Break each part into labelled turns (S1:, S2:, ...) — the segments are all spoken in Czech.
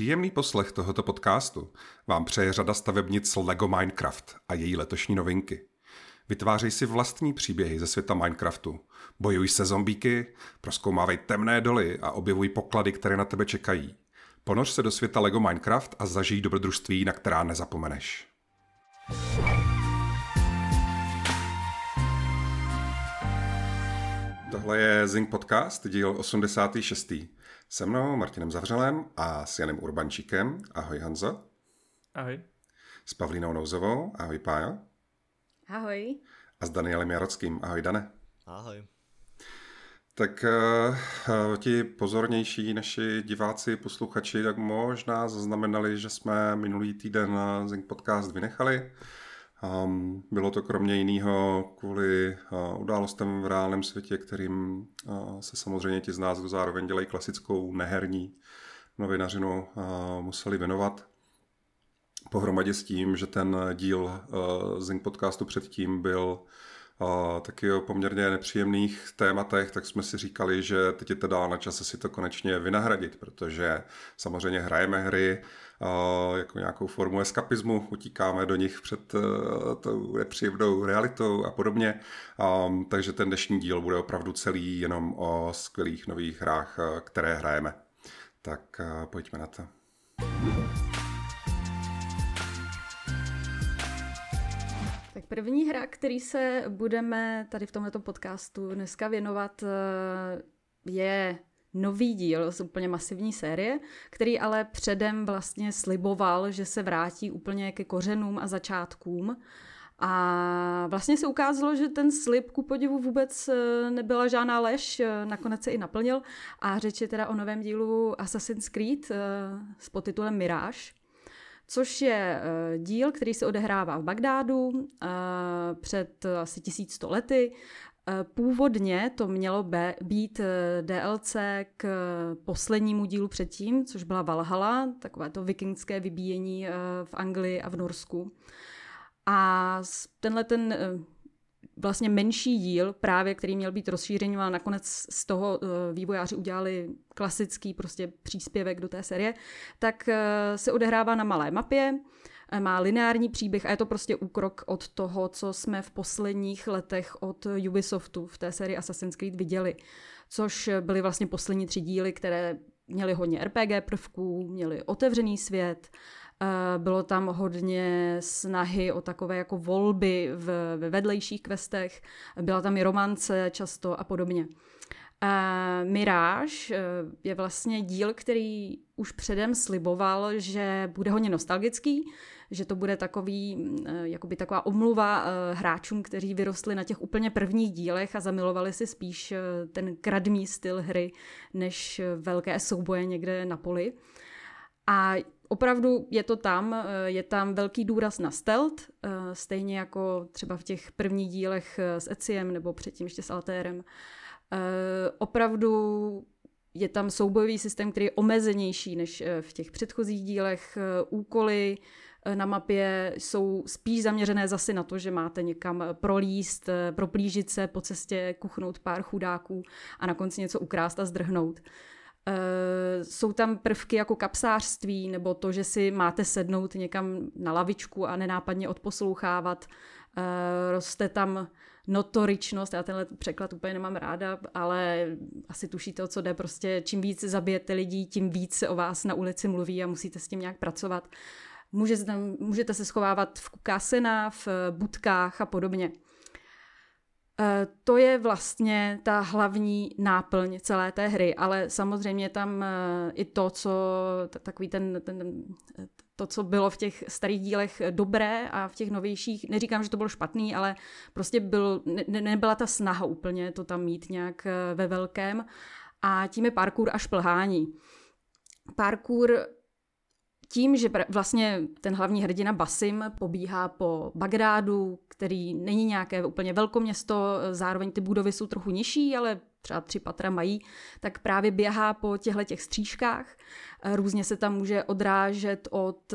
S1: Příjemný poslech tohoto podcastu vám přeje řada stavebnic LEGO Minecraft a její letošní novinky. Vytvářej si vlastní příběhy ze světa Minecraftu. Bojuj se zombíky, proskoumávej temné doly a objevuj poklady, které na tebe čekají. Ponoř se do světa LEGO Minecraft a zažij dobrodružství, na která nezapomeneš. Tohle je Zing Podcast, díl 86. Se mnou Martinem Zavřelem a s Janem Urbančíkem. Ahoj Hanzo.
S2: Ahoj.
S1: S Pavlínou Nouzovou. Ahoj Pájo.
S3: Ahoj.
S1: A s Danielem Jarockým. Ahoj Dane.
S4: Ahoj.
S1: Tak uh, ti pozornější naši diváci, posluchači, tak možná zaznamenali, že jsme minulý týden Zing Podcast vynechali. Um, bylo to kromě jiného kvůli uh, událostem v reálném světě, kterým uh, se samozřejmě ti z nás, kdo zároveň dělají klasickou neherní novinařinu, uh, museli věnovat. Pohromadě s tím, že ten díl uh, Zing podcastu předtím byl uh, taky o poměrně nepříjemných tématech, tak jsme si říkali, že teď je teda na čase si to konečně vynahradit, protože samozřejmě hrajeme hry, jako nějakou formu eskapismu, utíkáme do nich před uh, tou nepříjemnou realitou a podobně. Takže ten dnešní díl bude opravdu celý jenom o skvělých nových hrách, uh, které hrajeme. Tak uh, pojďme na to.
S3: Tak první hra, který se budeme tady v tomto podcastu dneska věnovat, je nový díl z úplně masivní série, který ale předem vlastně sliboval, že se vrátí úplně ke kořenům a začátkům. A vlastně se ukázalo, že ten slib ku podivu vůbec eh, nebyla žádná lež, eh, nakonec se i naplnil. A řeč je teda o novém dílu Assassin's Creed eh, s podtitulem Mirage, což je díl, který se odehrává v Bagdádu před asi 1100 lety Eh, původně to mělo být eh, DLC k poslednímu dílu předtím, což byla Valhalla, takové to vikingské vybíjení eh, v Anglii a v Norsku. A tenhle ten vlastně menší díl, právě který měl být rozšířený, a nakonec z toho vývojáři udělali klasický prostě příspěvek do té série, tak se odehrává na malé mapě, má lineární příběh a je to prostě úkrok od toho, co jsme v posledních letech od Ubisoftu v té sérii Assassin's Creed viděli. Což byly vlastně poslední tři díly, které měly hodně RPG prvků, měly otevřený svět, eh, bylo tam hodně snahy o takové jako volby v, ve vedlejších questech, byla tam i romance často a podobně. Uh, Mirage uh, je vlastně díl, který už předem sliboval, že bude hodně nostalgický, že to bude takový, uh, jakoby taková omluva uh, hráčům, kteří vyrostli na těch úplně prvních dílech a zamilovali si spíš ten kradmý styl hry, než velké souboje někde na poli. A opravdu je to tam, je tam velký důraz na stealth, stejně jako třeba v těch prvních dílech s Eciem nebo předtím ještě s Altérem. Eh, opravdu je tam soubojový systém, který je omezenější než eh, v těch předchozích dílech. Eh, úkoly na mapě jsou spíš zaměřené zase na to, že máte někam prolíst, proplížit se po cestě, kuchnout pár chudáků a na konci něco ukrást a zdrhnout. Jsou tam prvky jako kapsářství nebo to, že si máte sednout někam na lavičku a nenápadně odposlouchávat. Roste tam notoričnost, já tenhle překlad úplně nemám ráda, ale asi tušíte, o co jde, prostě čím víc zabijete lidí, tím víc se o vás na ulici mluví a musíte s tím nějak pracovat. Můžete, tam, můžete se schovávat v kasenách, v budkách a podobně. E, to je vlastně ta hlavní náplň celé té hry, ale samozřejmě tam e, i to, co takový ten, ten, to, co bylo v těch starých dílech dobré a v těch novějších, neříkám, že to bylo špatný, ale prostě byl, ne, nebyla ta snaha úplně to tam mít nějak eh, ve velkém. A tím je parkour a šplhání. Parkour tím, že vlastně ten hlavní hrdina Basim pobíhá po Bagrádu, který není nějaké úplně velkoměsto, zároveň ty budovy jsou trochu nižší, ale třeba tři patra mají, tak právě běhá po těchto těch střížkách. Různě se tam může odrážet od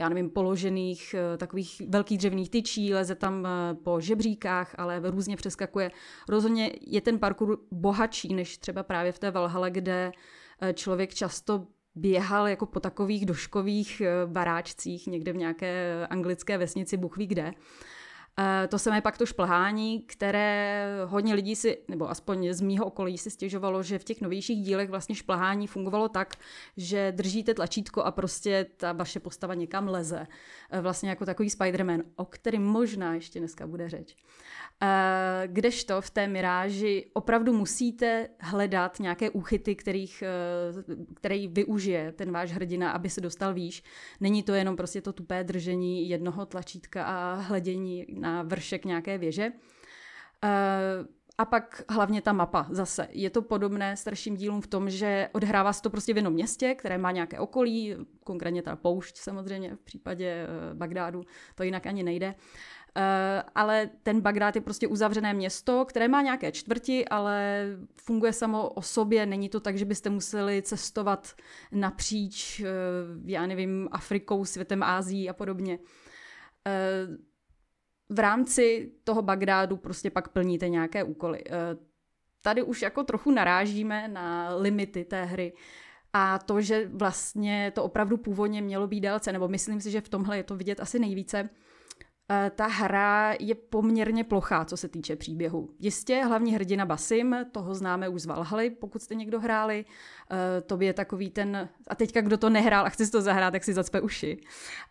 S3: já nevím, položených takových velkých dřevných tyčí, leze tam po žebříkách, ale různě přeskakuje. Rozhodně je ten parkour bohatší než třeba právě v té Valhale, kde člověk často běhal jako po takových doškových eh, baráčcích někde v nějaké anglické vesnici, Bůh ví kde. Eh, to samé pak to šplhání, které hodně lidí si, nebo aspoň z mýho okolí si stěžovalo, že v těch novějších dílech vlastně šplhání fungovalo tak, že držíte tlačítko a prostě ta vaše postava někam leze. Eh, vlastně jako takový Spider-Man, o kterém možná ještě dneska bude řeč. Eh, kdežto v té miráži opravdu musíte hledat nějaké úchyty, kterých, který využije ten váš hrdina, aby se dostal výš. Není to jenom prostě to tupé držení jednoho tlačítka a hledění na vršek nějaké věže. Eh, a pak hlavně ta mapa zase. Je to podobné starším dílům v tom, že odhrává se to prostě v jednom městě, které má nějaké okolí, konkrétně ta poušť samozřejmě v případě Bagdádu, to jinak ani nejde. Eh, ale ten Bagdád je prostě uzavřené město, které má nějaké čtvrti, ale funguje samo o sobě. Není to tak, že byste museli cestovat napříč, eh, já nevím, Afrikou, světem Ázií a podobně. Eh, v rámci toho Bagdádu prostě pak plníte nějaké úkoly. Tady už jako trochu narážíme na limity té hry. A to, že vlastně to opravdu původně mělo být délce, nebo myslím si, že v tomhle je to vidět asi nejvíce, Eh, ta hra je poměrně plochá, co se týče příběhu. Jistě, hlavní hrdina Basim, toho známe už z Valhaly, pokud jste někdo hráli. Eh, to je takový ten, a teďka kdo to nehrál a chce si to zahrát, tak si zacpe uši.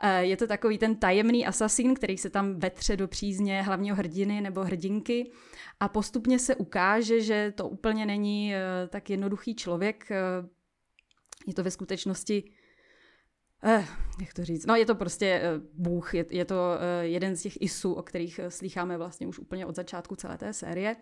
S3: Eh, je to takový ten tajemný asasín, který se tam vetře do přízně hlavního hrdiny nebo hrdinky a postupně se ukáže, že to úplně není tak jednoduchý člověk. Je to ve skutečnosti Eh, jak to říct? No je to prostě eh, Bůh, je, je to eh, jeden z těch isů, o kterých eh, slycháme vlastně už úplně od začátku celé té série.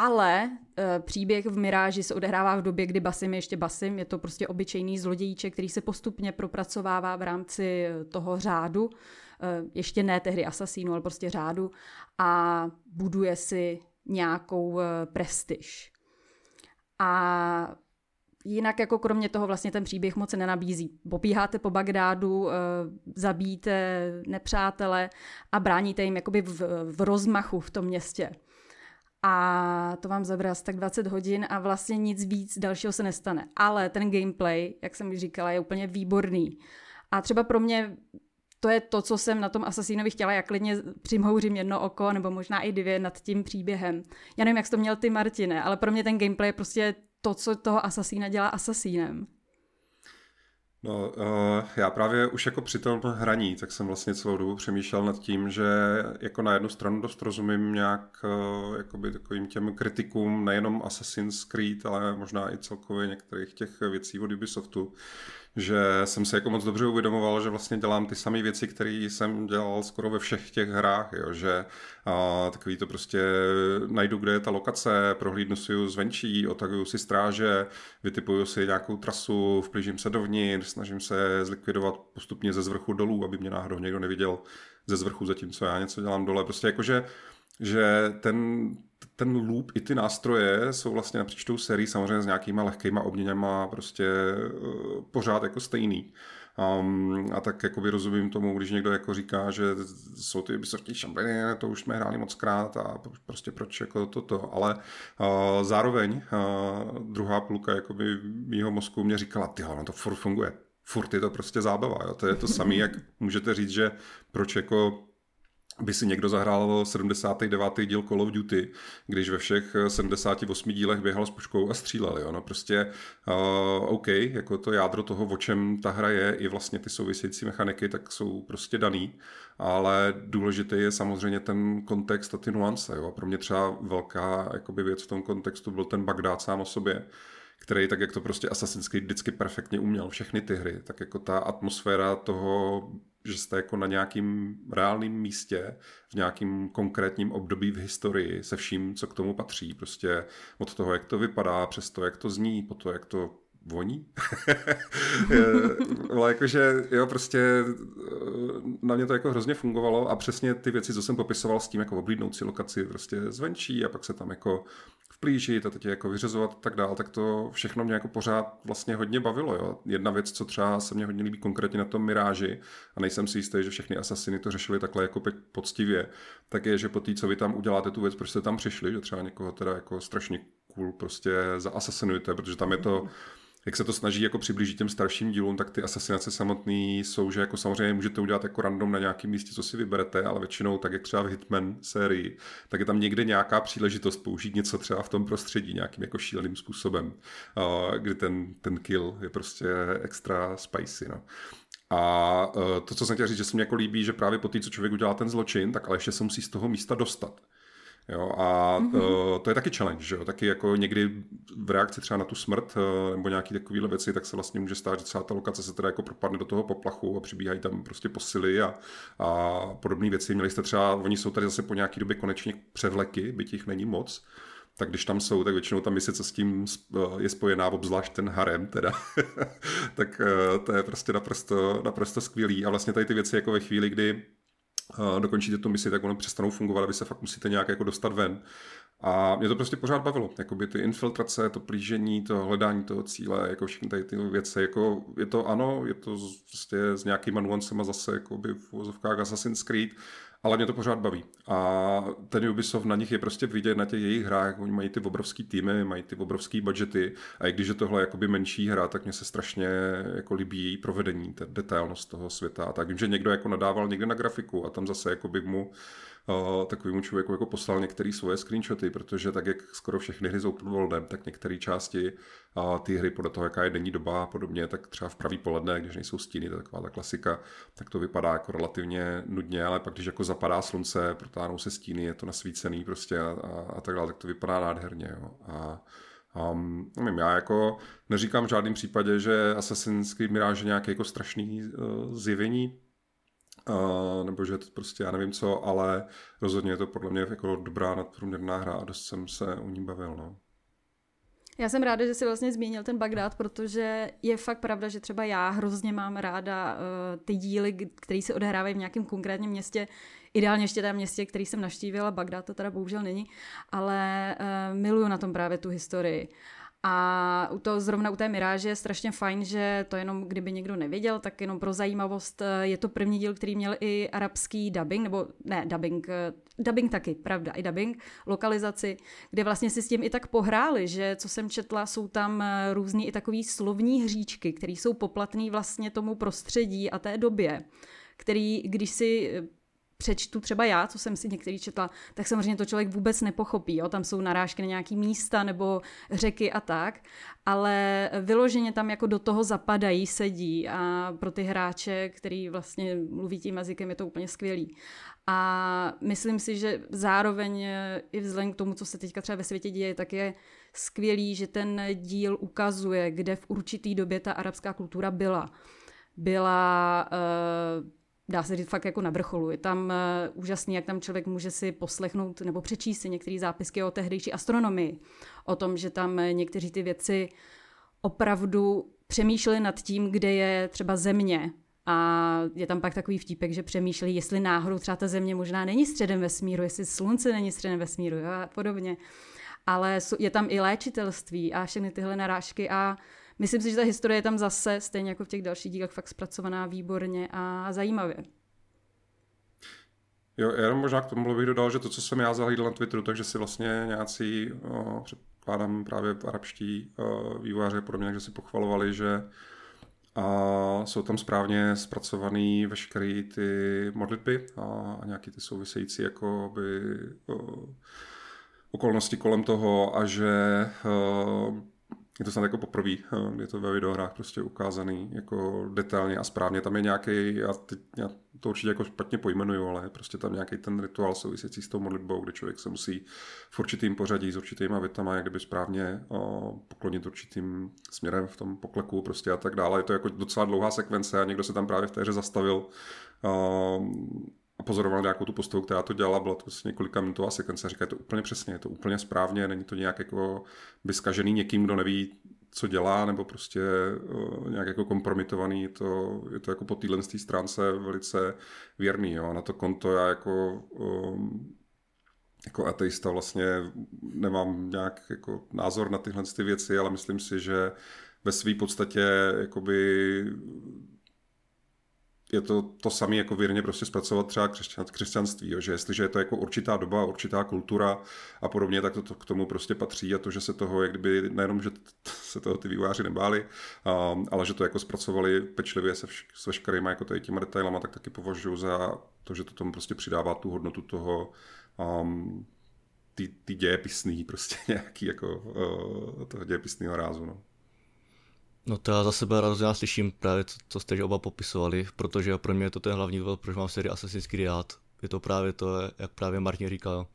S3: Ale e, příběh v Miráži se odehrává v době, kdy Basim je ještě Basim. Je to prostě obyčejný zlodějíček, který se postupně propracovává v rámci toho řádu. E, ještě ne tehdy asasínu, ale prostě řádu. A buduje si nějakou e, prestiž. A jinak jako kromě toho vlastně ten příběh moc nenabízí. Popíháte po Bagdádu, eh, zabíjíte nepřátele a bráníte jim jakoby v, v rozmachu v tom městě. A to vám zabere asi tak 20 hodin a vlastně nic víc dalšího se nestane. Ale ten gameplay, jak jsem už říkala, je úplně výborný. A třeba pro mě to je to, co jsem na tom Assassinovi chtěla, jak klidně přimhouřím jedno oko, nebo možná i dvě nad tím příběhem. Já nevím, jak jsi to měl ty, Martine, ale pro mě ten gameplay je prostě to, co toho asasína dělá asasínem.
S1: No, uh, já právě už jako při tom hraní, tak jsem vlastně celou dobu přemýšlel nad tím, že jako na jednu stranu dost rozumím nějak uh, jakoby takovým těm kritikům nejenom Assassin's Creed, ale možná i celkově některých těch věcí od Ubisoftu, že jsem se jako moc dobře uvědomoval, že vlastně dělám ty samé věci, které jsem dělal skoro ve všech těch hrách, jo, že a, takový to prostě najdu, kde je ta lokace, prohlídnu si ji zvenčí, otaguju si stráže, vytipuju si nějakou trasu, vplížím se dovnitř, snažím se zlikvidovat postupně ze zvrchu dolů, aby mě náhodou někdo neviděl ze zvrchu, zatímco já něco dělám dole. Prostě jakože že ten, ten loop i ty nástroje jsou vlastně napříč tou sérií samozřejmě s nějakýma lehkýma obměněma prostě uh, pořád jako stejný. Um, a tak jako rozumím tomu, když někdo jako říká, že jsou ty Ubisoftí šampiony, to už jsme hráli moc krát a prostě proč jako toto, ale uh, zároveň uh, druhá půlka jakoby mýho mozku mě říkala, ty no to furt funguje, furt je to prostě zábava, jo? to je to samé, jak můžete říct, že proč jako by si někdo zahrál 79. díl Call of Duty, když ve všech 78 dílech běhal s puškou a střílel. Jo? No prostě uh, OK, jako to jádro toho, o čem ta hra je, i vlastně ty související mechaniky, tak jsou prostě daný, ale důležitý je samozřejmě ten kontext a ty nuance. Jo? Pro mě třeba velká jakoby, věc v tom kontextu byl ten Bagdád sám o sobě, který tak, jak to prostě Assassin's Creed vždycky perfektně uměl, všechny ty hry, tak jako ta atmosféra toho že jste jako na nějakým reálném místě, v nějakým konkrétním období v historii se vším, co k tomu patří. Prostě od toho, jak to vypadá, přes to, jak to zní, po to, jak to voní. Ale jakože, jo, prostě eh, na mě to jako hrozně fungovalo a přesně ty věci, co jsem popisoval s tím, jako oblídnout si lokaci prostě zvenčí a pak se tam jako vplížit a teď jako vyřezovat a tak dál, tak to všechno mě jako pořád vlastně hodně bavilo. Jo. Jedna věc, co třeba se mě hodně líbí konkrétně na tom Miráži, a nejsem si jistý, že všechny asasiny to řešili takhle jako poctivě, tak je, že po té, co vy tam uděláte tu věc, proč jste tam přišli, že třeba někoho teda jako strašně cool prostě zaasasinujete, protože tam je to jak se to snaží jako přiblížit těm starším dílům, tak ty asasinace samotné jsou, že jako samozřejmě můžete udělat jako random na nějakém místě, co si vyberete, ale většinou, tak jak třeba v Hitman sérii, tak je tam někde nějaká příležitost použít něco třeba v tom prostředí nějakým jako šíleným způsobem, kdy ten, ten kill je prostě extra spicy. No. A e, to, co jsem chtěl říct, že se mi jako líbí, že právě po té, co člověk udělá ten zločin, tak ale ještě se musí z toho místa dostat. Jo, a mm-hmm. uh, to je taky challenge, že jo? taky jako někdy v reakci třeba na tu smrt uh, nebo nějaký takovýhle věci, tak se vlastně může stát, že celá ta lokace se teda jako propadne do toho poplachu a přibíhají tam prostě posily a, a podobné věci. Měli jste třeba, oni jsou tady zase po nějaký době konečně převleky, byť jich není moc, tak když tam jsou, tak většinou ta mise, co s tím je spojená, obzvlášť ten harem teda, tak to je prostě naprosto, naprosto skvělý. A vlastně tady ty věci jako ve chvíli, kdy dokončíte tu misi, tak ono přestanou fungovat a vy se fakt musíte nějak jako dostat ven. A mě to prostě pořád bavilo, jakoby ty infiltrace, to plížení, to hledání toho cíle, jako všechny tady ty věci, jako je to ano, je to prostě s nějakýma nuancema zase jakoby v uvozovkách Assassin's Creed, ale mě to pořád baví. A ten Ubisoft na nich je prostě vidět na těch jejich hrách, oni mají ty obrovský týmy, mají ty obrovský budgety a i když je tohle jakoby menší hra, tak mě se strašně jako líbí její provedení, ta detailnost toho světa. A tak vím, že někdo jako nadával někde na grafiku a tam zase jako by mu takovému člověku jako poslal některé svoje screenshoty, protože tak jak skoro všechny hry s open worldem, tak některé části ty hry podle toho, jaká je denní doba a podobně, tak třeba v pravý poledne, když nejsou stíny, to je taková ta klasika, tak to vypadá jako relativně nudně, ale pak když jako zapadá slunce, protáhnou se stíny, je to nasvícený prostě a, a, a tak dále, tak to vypadá nádherně. Jo. A, Um, nevím, já jako neříkám v žádném případě, že Assassin's Creed Mirage je nějaké jako strašný uh, zjevení, Uh, nebo že to prostě já nevím co, ale rozhodně je to podle mě jako dobrá nadprůměrná hra a dost jsem se u ní bavil. No.
S3: Já jsem ráda, že jsi vlastně zmínil ten Bagdád, protože je fakt pravda, že třeba já hrozně mám ráda uh, ty díly, které se odehrávají v nějakém konkrétním městě, ideálně ještě tam městě, který jsem navštívila, Bagdád to teda bohužel není, ale uh, miluju na tom právě tu historii. A u toho, zrovna u té Miráže je strašně fajn, že to jenom, kdyby někdo nevěděl, tak jenom pro zajímavost, eh, je to první díl, který měl i arabský dubbing, nebo ne, dubbing, eh, dubbing taky, pravda, i dubbing, lokalizaci, kde vlastně si s tím i tak pohráli, že co jsem četla, jsou tam eh, různý i takový slovní hříčky, které jsou poplatný vlastně tomu prostředí a té době který, když si přečtu třeba já, co jsem si některý četla, tak samozřejmě to člověk vůbec nepochopí. Jo? Tam jsou narážky na nějaký místa nebo řeky a tak, ale vyloženě tam jako do toho zapadají, sedí a pro ty hráče, který vlastně mluví tím jazykem, je to úplně skvělý. A myslím si, že zároveň i vzhledem k tomu, co se teďka třeba ve světě děje, tak je skvělý, že ten díl ukazuje, kde v určitý době ta arabská kultura byla. Byla uh, dá se říct fakt jako na vrcholu. Je tam uh, úžasný, jak tam člověk může si poslechnout nebo přečíst si některé zápisky o tehdejší astronomii. O tom, že tam eh, někteří ty věci opravdu přemýšleli nad tím, kde je třeba země. A je tam pak takový vtípek, že přemýšleli, jestli náhodou třeba ta země možná není středem vesmíru, jestli slunce není středem vesmíru jo, a podobně. Ale je tam i léčitelství a všechny tyhle narážky a myslím si, že ta historie je tam zase, stejně jako v těch dalších dílech, fakt zpracovaná výborně a zajímavě.
S1: Jo, já možná k tomu bych dodal, že to, co jsem já zahlídl na Twitteru, takže si vlastně nějací, o, předkládám právě arabští o, vývojáři podobně, že si pochvalovali, že a jsou tam správně zpracované veškeré ty modlitby a, a nějaký ty související jako by o, okolnosti kolem toho a že o, je to snad jako poprvé, eh, je to ve videohrách prostě ukázaný jako detailně a správně. Tam je nějaký, já, já to určitě jako špatně pojmenuju, ale prostě tam nějaký ten rituál související s tou modlitbou, kde člověk se musí v určitým pořadí s určitýma větama, jak kdyby správně o, eh, poklonit určitým směrem v tom pokleku prostě a tak dále. Je to jako docela dlouhá sekvence a někdo se tam právě v té hře zastavil o, eh, a pozoroval nějakou tu postavu, která to dělala, bylo to prostě několika minutová sekvence říká, je to úplně přesně, je to úplně správně, není to nějak jako vyskažený někým, kdo neví, co dělá, nebo prostě uh, nějak jako kompromitovaný, je to, je to jako po téhle stránce velice věrný, jo. na to konto já jako um, jako ateista vlastně nemám nějak jako názor na tyhle ty věci, ale myslím si, že ve své podstatě jakoby je to to samé jako věrně prostě zpracovat třeba křesťan, křesťanství, jo? že jestliže je to jako určitá doba, určitá kultura a podobně, tak to, to k tomu prostě patří a to, že se toho, jak kdyby, nejenom, že se toho ty vývojáři nebáli, a, ale že to jako zpracovali pečlivě se vš, s veškerýma jako tady těma detailama, tak taky považuji za to, že to tomu prostě přidává tu hodnotu toho um, ty, ty dějepisný prostě nějaký jako uh, toho dějepisného rázu. No.
S2: No to já za sebe rád slyším právě, co, co jste oba popisovali, protože pro mě je to ten hlavní důvod, proč mám sérii Assassin's Creed rád. Je to právě to, jak právě Martin říkal.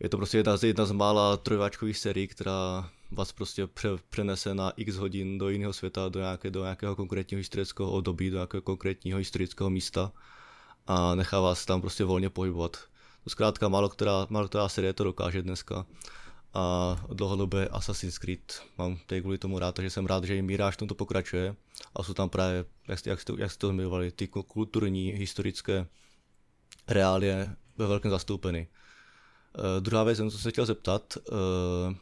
S2: Je to prostě jedna z, jedna z mála trojváčkových sérií, která vás prostě pře, přenese na x hodin do jiného světa, do, nějaké, do nějakého konkrétního historického období, do nějakého konkrétního historického místa a nechá vás tam prostě volně pohybovat. To zkrátka málo která, málo která série to dokáže dneska a dlouhodobě Assassin's Creed. Mám tady kvůli tomu rád, takže jsem rád, že i Mirage tomto pokračuje a jsou tam právě, jak jste, jak jste, jak jste to zmiňovali, ty kulturní, historické reálie ve velkém zastoupeny. Uh, druhá věc, co se chtěl zeptat, uh,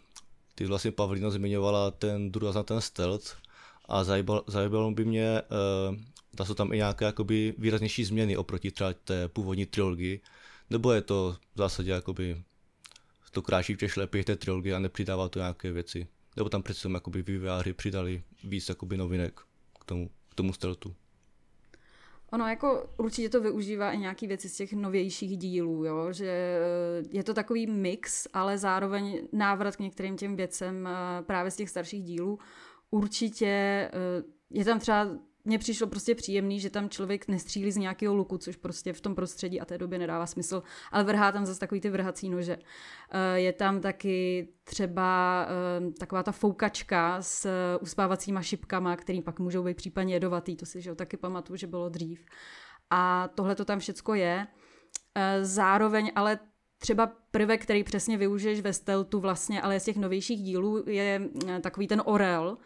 S2: ty vlastně Pavlina zmiňovala ten důraz na ten stealth a zajímalo, zajímalo by mě, uh, zda jsou tam i nějaké jakoby výraznější změny oproti třeba té původní trilogii, nebo je to v zásadě jakoby to kráčí v těch šlepích té trilogie a nepřidává to nějaké věci. Nebo tam přece jakoby vývojáři přidali víc jakoby novinek k tomu, k tomu stealthu.
S3: Ono jako určitě to využívá i nějaký věci z těch novějších dílů, jo? že eh, je to takový mix, ale zároveň návrat k některým těm věcem eh, právě z těch starších dílů. Určitě eh, je tam třeba mně přišlo prostě příjemný, že tam člověk nestřílí z nějakého luku, což prostě v tom prostředí a té době nedává smysl, ale vrhá tam zase takový ty vrhací nože. Eh, je tam taky třeba eh, taková ta foukačka s eh, uspávacíma šipkama, který pak můžou být případně jedovatý, to si že jo, taky pamatuju, že bylo dřív. A tohle to tam všecko je. Zároveň ale třeba prvek, který přesně využiješ ve steltu vlastně, ale z těch novějších dílů, je takový ten orel,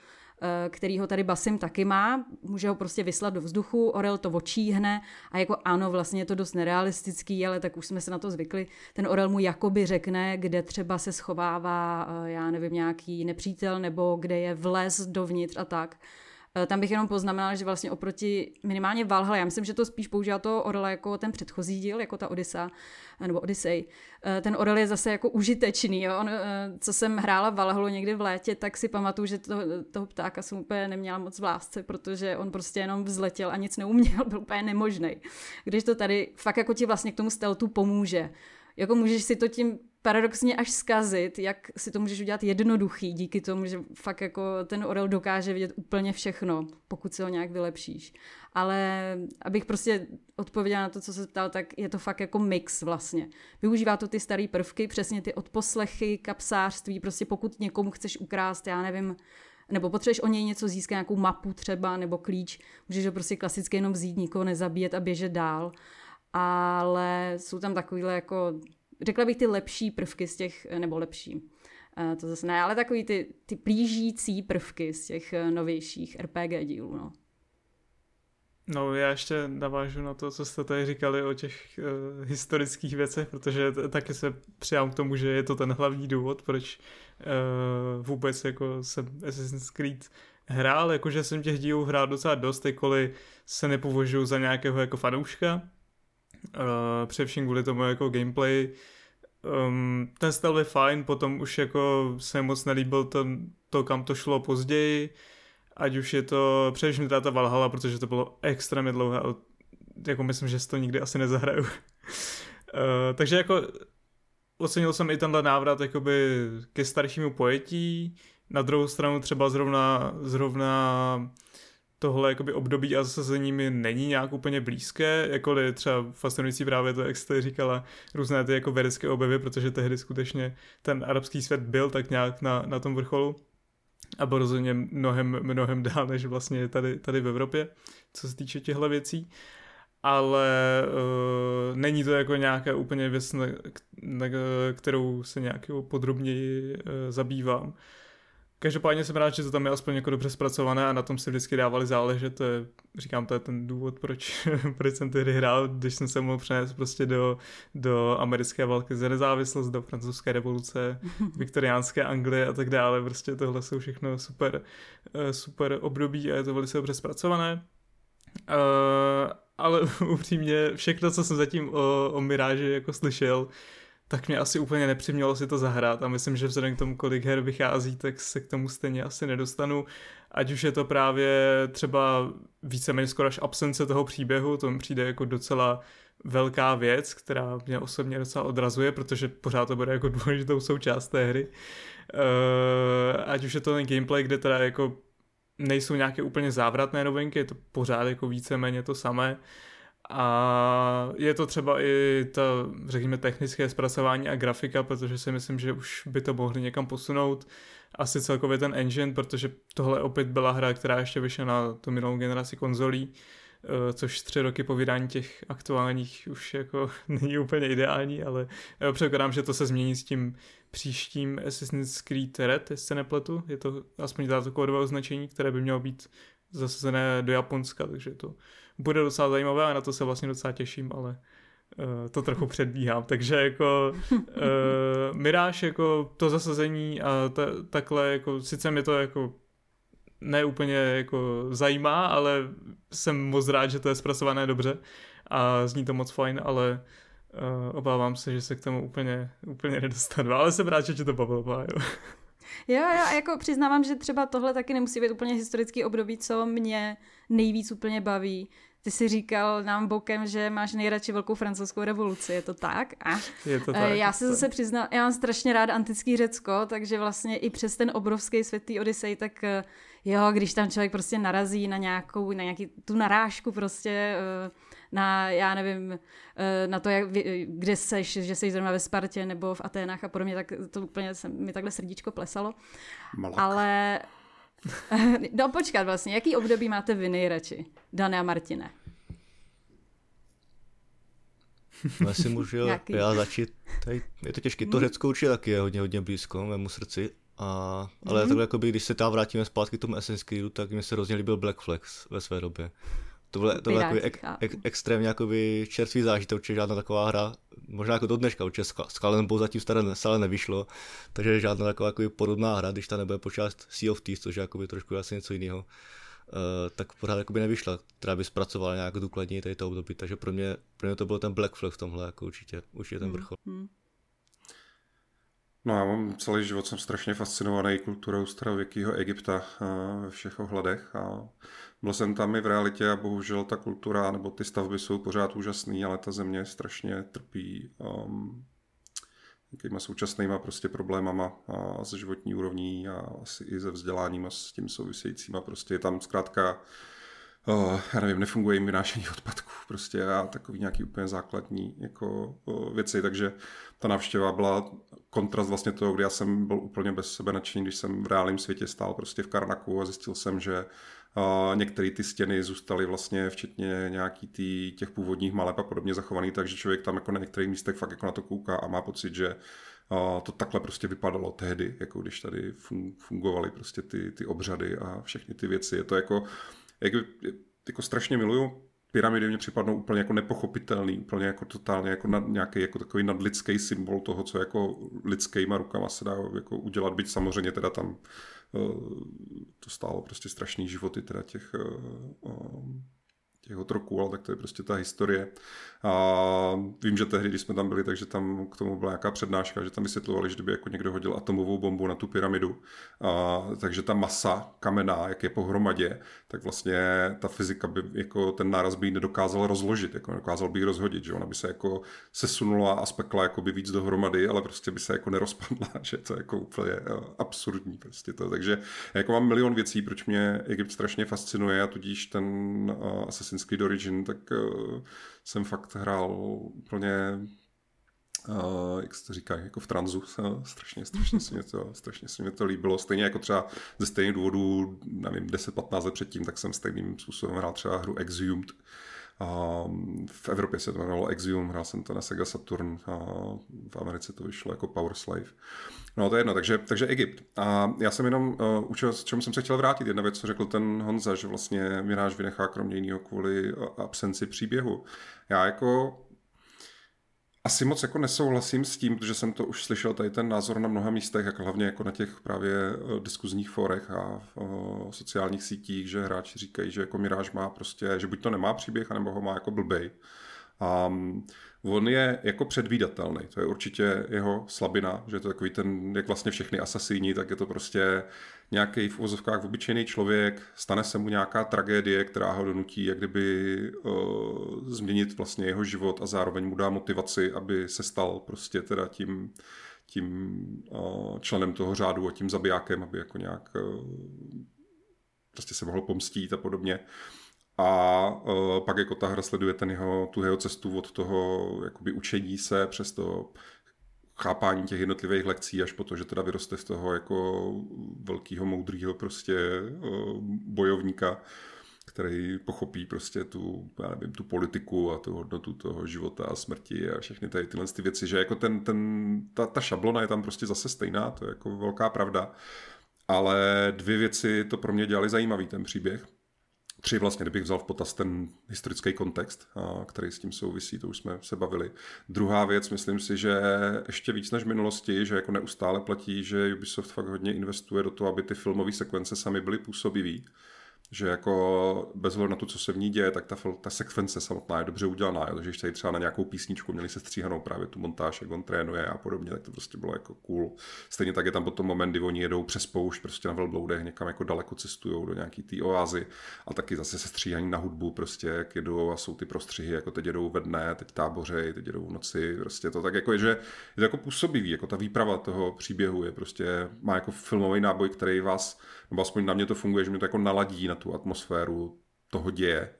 S3: který ho tady Basim taky má, může ho prostě vyslat do vzduchu, Orel to očíhne a jako ano, vlastně je to dost nerealistický, ale tak už jsme se na to zvykli. Ten Orel mu jakoby řekne, kde třeba se schovává, eh, já nevím, nějaký nepřítel nebo kde je vlez dovnitř a tak. Eh, tam bych jenom poznamenala, že vlastně oproti minimálně Valhalla, já myslím, že to spíš používá to Orla jako ten předchozí díl, jako ta Odysa, eh, nebo Odyssey. Eh, ten Orel je zase jako užitečný. Jo? On, co jsem hrála Valhallu někdy v létě, tak si pamatuju, že to, toho ptáka jsem úplně neměla moc v lásce, protože on prostě jenom vzletěl a nic neuměl, byl úplně nemožný. Když to tady fakt jako ti vlastně k tomu steltu pomůže. Jako můžeš si to tím paradoxně až zkazit, jak si to můžeš udělat jednoduchý díky tomu, že fakt jako ten Orel dokáže vidět úplně všechno, pokud se ho nějak vylepšíš. Ale abych prostě odpověděla na to, co se ptal, tak je to fakt jako mix vlastně. Využívá to ty staré prvky, přesně ty odposlechy, kapsářství, prostě pokud někomu chceš ukrást, já nevím, nebo potřebuješ o něj něco získat, nějakou mapu třeba, nebo klíč, můžeš ho prostě klasicky jenom vzít, nikoho nezabíjet a běžet dál. Ale jsou tam takovýhle jako řekla bych ty lepší prvky z těch, nebo lepší, eh, to zase ne, ale takový ty, ty plížící prvky z těch eh, novějších RPG dílů, no.
S4: No já ještě navážu na to, co jste tady říkali o těch uh, historických věcech, protože t- taky se přijám k tomu, že je to ten hlavní důvod, proč uh, vůbec jako jsem Assassin's Creed hrál, jakože jsem těch dílů hrál docela dost, jakkoliv se nepovažuji za nějakého jako fanouška, Uh, především kvůli tomu jako gameplay. Um, ten styl je fajn, potom už jako se moc nelíbil ten, to, kam to šlo později, ať už je to především teda ta Valhalla, protože to bylo extrémně dlouhé, jako myslím, že si to nikdy asi nezahraju. uh, takže jako ocenil jsem i tenhle návrat jakoby ke staršímu pojetí, na druhou stranu třeba zrovna, zrovna tohle jakoby období a zasazení mi není nějak úplně blízké, jakkoliv třeba fascinující právě to, jak jste říkala, různé ty jako vědecké objevy, protože tehdy skutečně ten arabský svět byl tak nějak na, na tom vrcholu a byl rozhodně mnohem, mnohem dál, než vlastně tady, tady v Evropě, co se týče těchto věcí ale uh, není to jako nějaká úplně věc, na, na, kterou se nějak podrobněji uh, zabývám. Každopádně jsem rád, že to tam je aspoň jako dobře zpracované a na tom si vždycky dávali záležet. To je, říkám, to je ten důvod, proč, proč jsem ty hry hrál, když jsem se mohl přenést prostě do, do americké války za nezávislost, do francouzské revoluce, viktoriánské Anglie a tak dále. Prostě tohle jsou všechno super, eh, super období a je to velice dobře zpracované. ale upřímně všechno, co jsem zatím o, o Miráži jako slyšel, tak mě asi úplně nepřimělo si to zahrát a myslím, že vzhledem k tomu, kolik her vychází, tak se k tomu stejně asi nedostanu. Ať už je to právě třeba víceméně skoro až absence toho příběhu, to mi přijde jako docela velká věc, která mě osobně docela odrazuje, protože pořád to bude jako důležitou součást té hry. Uh, ať už je to ten gameplay, kde teda jako nejsou nějaké úplně závratné novinky, je to pořád jako víceméně to samé. A je to třeba i to, řekněme, technické zpracování a grafika, protože si myslím, že už by to mohli někam posunout. Asi celkově ten engine, protože tohle opět byla hra, která ještě vyšla na tu minulou generaci konzolí, eh, což tři roky po vydání těch aktuálních už jako není úplně ideální, ale předpokládám, že to se změní s tím příštím Assassin's Creed Red, jestli se nepletu. Je to aspoň to kódové označení, které by mělo být zasazené do Japonska, takže to bude docela zajímavé a na to se vlastně docela těším, ale uh, to trochu předbíhám. Takže jako uh, Miráž, jako to zasazení a ta, takhle, jako sice mi to jako neúplně jako zajímá, ale jsem moc rád, že to je zpracované dobře a zní to moc fajn, ale uh, obávám se, že se k tomu úplně, úplně nedostanu. Ale jsem rád, že tě to bavilo, jo.
S3: Jo, jo, a jako přiznávám, že třeba tohle taky nemusí být úplně historický období, co mě nejvíc úplně baví. Ty jsi říkal nám bokem, že máš nejradši velkou francouzskou revoluci, je to tak? A
S4: je to tak.
S3: Já se zase přiznám, já mám strašně rád antický Řecko, takže vlastně i přes ten obrovský světý Odisej, tak eh, jo, když tam člověk prostě narazí na nějakou, na nějaký, tu narážku prostě, eh, na, já nevím, eh, na to, jak, kde seš, že jsi zrovna ve Spartě nebo v Aténách a podobně, tak to úplně se, mi takhle srdíčko plesalo. Malak. Ale no počkat vlastně, jaký období máte vy nejradši, Dane a Martine?
S2: No, asi můžu já začít. Tady je to těžké. To hmm. Řecko určitě taky je hodně, hodně blízko mému srdci. A, ale mm. takhle, jakoby, když se tam vrátíme zpátky k tomu Assassin's Creedu, tak mi se hrozně líbil Black Flags ve své době. To bylo, to bylo jako ek, ek, extrémně jakoby čerstvý zážitek, určitě žádná taková hra, možná jako do dneška, určitě Skull Bones zatím staré stále nevyšlo, takže žádná taková jakoby podobná hra, když ta nebude počást Sea of Thieves, což je jakoby trošku asi něco jiného, uh, tak pořád jakoby nevyšla, která by zpracovala nějak důkladněji tady to období, takže pro mě, pro mě to byl ten Black Flag v tomhle, jako určitě, určitě ten hmm, vrchol. Hmm.
S1: No já mám celý život, jsem strašně fascinovaný kulturou starověkého Egypta ve všech ohledech a byl jsem tam i v realitě a bohužel ta kultura nebo ty stavby jsou pořád úžasný, ale ta země strašně trpí um, nějakýma současnýma prostě problémama a se životní úrovní a asi i se vzděláním a s tím souvisejícíma. Prostě je tam zkrátka uh, já nevím, nefunguje jim vynášení odpadků prostě a takový nějaký úplně základní jako uh, věci, takže ta návštěva byla kontrast vlastně toho, kdy já jsem byl úplně bez sebe nadšený, když jsem v reálném světě stál prostě v Karnaku a zjistil jsem, že a některé ty stěny zůstaly vlastně včetně nějaký tý, těch původních maleb a podobně zachovaný, takže člověk tam jako na některých místech fakt jako na to kouká a má pocit, že to takhle prostě vypadalo tehdy, jako když tady fungovaly prostě ty, ty obřady a všechny ty věci. Je to jako, jak, jako strašně miluju pyramidy mě připadnou úplně jako nepochopitelný, úplně jako totálně jako nad, nějaký jako takový nadlidský symbol toho, co jako lidskýma rukama se dá jako udělat, byť samozřejmě teda tam uh, to stálo prostě strašný životy teda těch uh, těch otroků, ale tak to je prostě ta historie. A vím, že tehdy, když jsme tam byli, takže tam k tomu byla nějaká přednáška, že tam vysvětlovali, že kdyby jako někdo hodil atomovou bombu na tu pyramidu, a, takže ta masa kamená, jak je pohromadě, tak vlastně ta fyzika by jako ten náraz by nedokázal rozložit, jako nedokázal by ji rozhodit, že ona by se jako sesunula a spekla jako by víc dohromady, ale prostě by se jako nerozpadla, že to je jako úplně absurdní prostě to. Takže jako mám milion věcí, proč mě Egypt strašně fascinuje a tudíž ten uh, Assassin's Creed Origin, tak uh, jsem fakt hrál úplně Uh, jak se to říká, jako v tranzu, strašně, strašně se mě to, strašně se mě to líbilo. Stejně jako třeba ze stejných důvodů, nevím, 10-15 let předtím, tak jsem stejným způsobem hrál třeba hru Exhumed, Um, v Evropě se to jmenovalo Exium, hrál jsem to na Sega Saturn a v Americe to vyšlo jako Power Slave. No to je jedno, takže, takže Egypt. A já jsem jenom uh, učil, s čemu jsem se chtěl vrátit. Jedna věc, co řekl ten Honza, že vlastně Miráž vynechá kromě jiného kvůli absenci příběhu. Já jako asi moc jako nesouhlasím s tím, protože jsem to už slyšel tady ten názor na mnoha místech, jak hlavně jako na těch právě eh, diskuzních forech a o eh, sociálních sítích, že hráči říkají, že jako Miráž má prostě, že buď to nemá příběh, anebo ho má jako blbej. A mm, on je jako předvídatelný, to je určitě jeho slabina, že je to takový ten, jak vlastně všechny asasíni, tak je to prostě nějaký v uvozovkách obyčejný člověk, stane se mu nějaká tragédie, která ho donutí jak kdyby uh, změnit vlastně jeho život a zároveň mu dá motivaci, aby se stal prostě teda tím, tím uh, členem toho řádu a tím zabijákem, aby jako nějak uh, prostě se mohl pomstít a podobně. A uh, pak jako ta hra sleduje ten jeho, tu jeho cestu od toho jakoby učení se přes to chápání těch jednotlivých lekcí až po to, že teda vyroste z toho jako velkého moudrého prostě uh, bojovníka, který pochopí prostě tu, já nevím, tu politiku a tu hodnotu toho života a smrti a všechny tady tyhle ty věci, že jako ten, ten, ta, ta šablona je tam prostě zase stejná, to je jako velká pravda. Ale dvě věci to pro mě dělali zajímavý ten příběh tři vlastně, kdybych vzal v potaz ten historický kontext, který s tím souvisí, to už jsme se bavili. Druhá věc, myslím si, že ještě víc než minulosti, že jako neustále platí, že Ubisoft fakt hodně investuje do toho, aby ty filmové sekvence sami byly působivý že jako bez na to, co se v ní děje, tak ta, ta sekvence samotná je dobře udělaná. Jo? Takže když tady třeba na nějakou písničku měli se stříhanou právě tu montáž, jak on trénuje a podobně, tak to prostě bylo jako cool. Stejně tak je tam potom moment, kdy oni jedou přes poušť prostě na velbloudech, někam jako daleko cestují do nějaký té oázy a taky zase se stříhaní na hudbu, prostě jak jedou a jsou ty prostřihy, jako teď jedou ve dne, teď tábořej, teď jedou v noci, prostě to tak jako je, že je to jako působivý, jako ta výprava toho příběhu je prostě, má jako filmový náboj, který vás nebo aspoň na mě to funguje, že mě to jako naladí na tu atmosféru toho děje,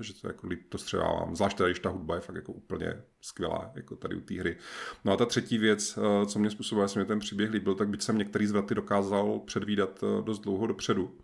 S1: že to jako líp to střevávám. Zvlášť když ta hudba je fakt jako úplně skvělá, jako tady u té hry. No a ta třetí věc, co mě způsobuje, že mě ten příběh líbil, tak byť jsem některý zvraty dokázal předvídat dost dlouho dopředu,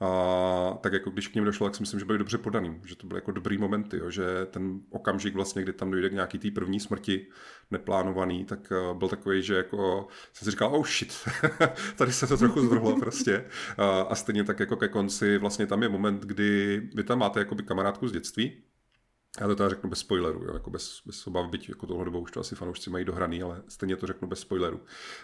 S1: a tak jako když k ním došlo, tak si myslím, že byly dobře podaný, že to byly jako dobrý momenty, jo, že ten okamžik vlastně, kdy tam dojde k nějaký té první smrti neplánovaný, tak uh, byl takový, že jako jsem si říkal, oh shit, tady se to trochu zvrhlo prostě. Uh, a stejně tak jako ke konci, vlastně tam je moment, kdy vy tam máte jakoby kamarádku z dětství, já to teda řeknu bez spoilerů, jo, jako bez, bez obav, byť jako tohle dobou už to asi fanoušci mají dohraný, ale stejně to řeknu bez spoilerů.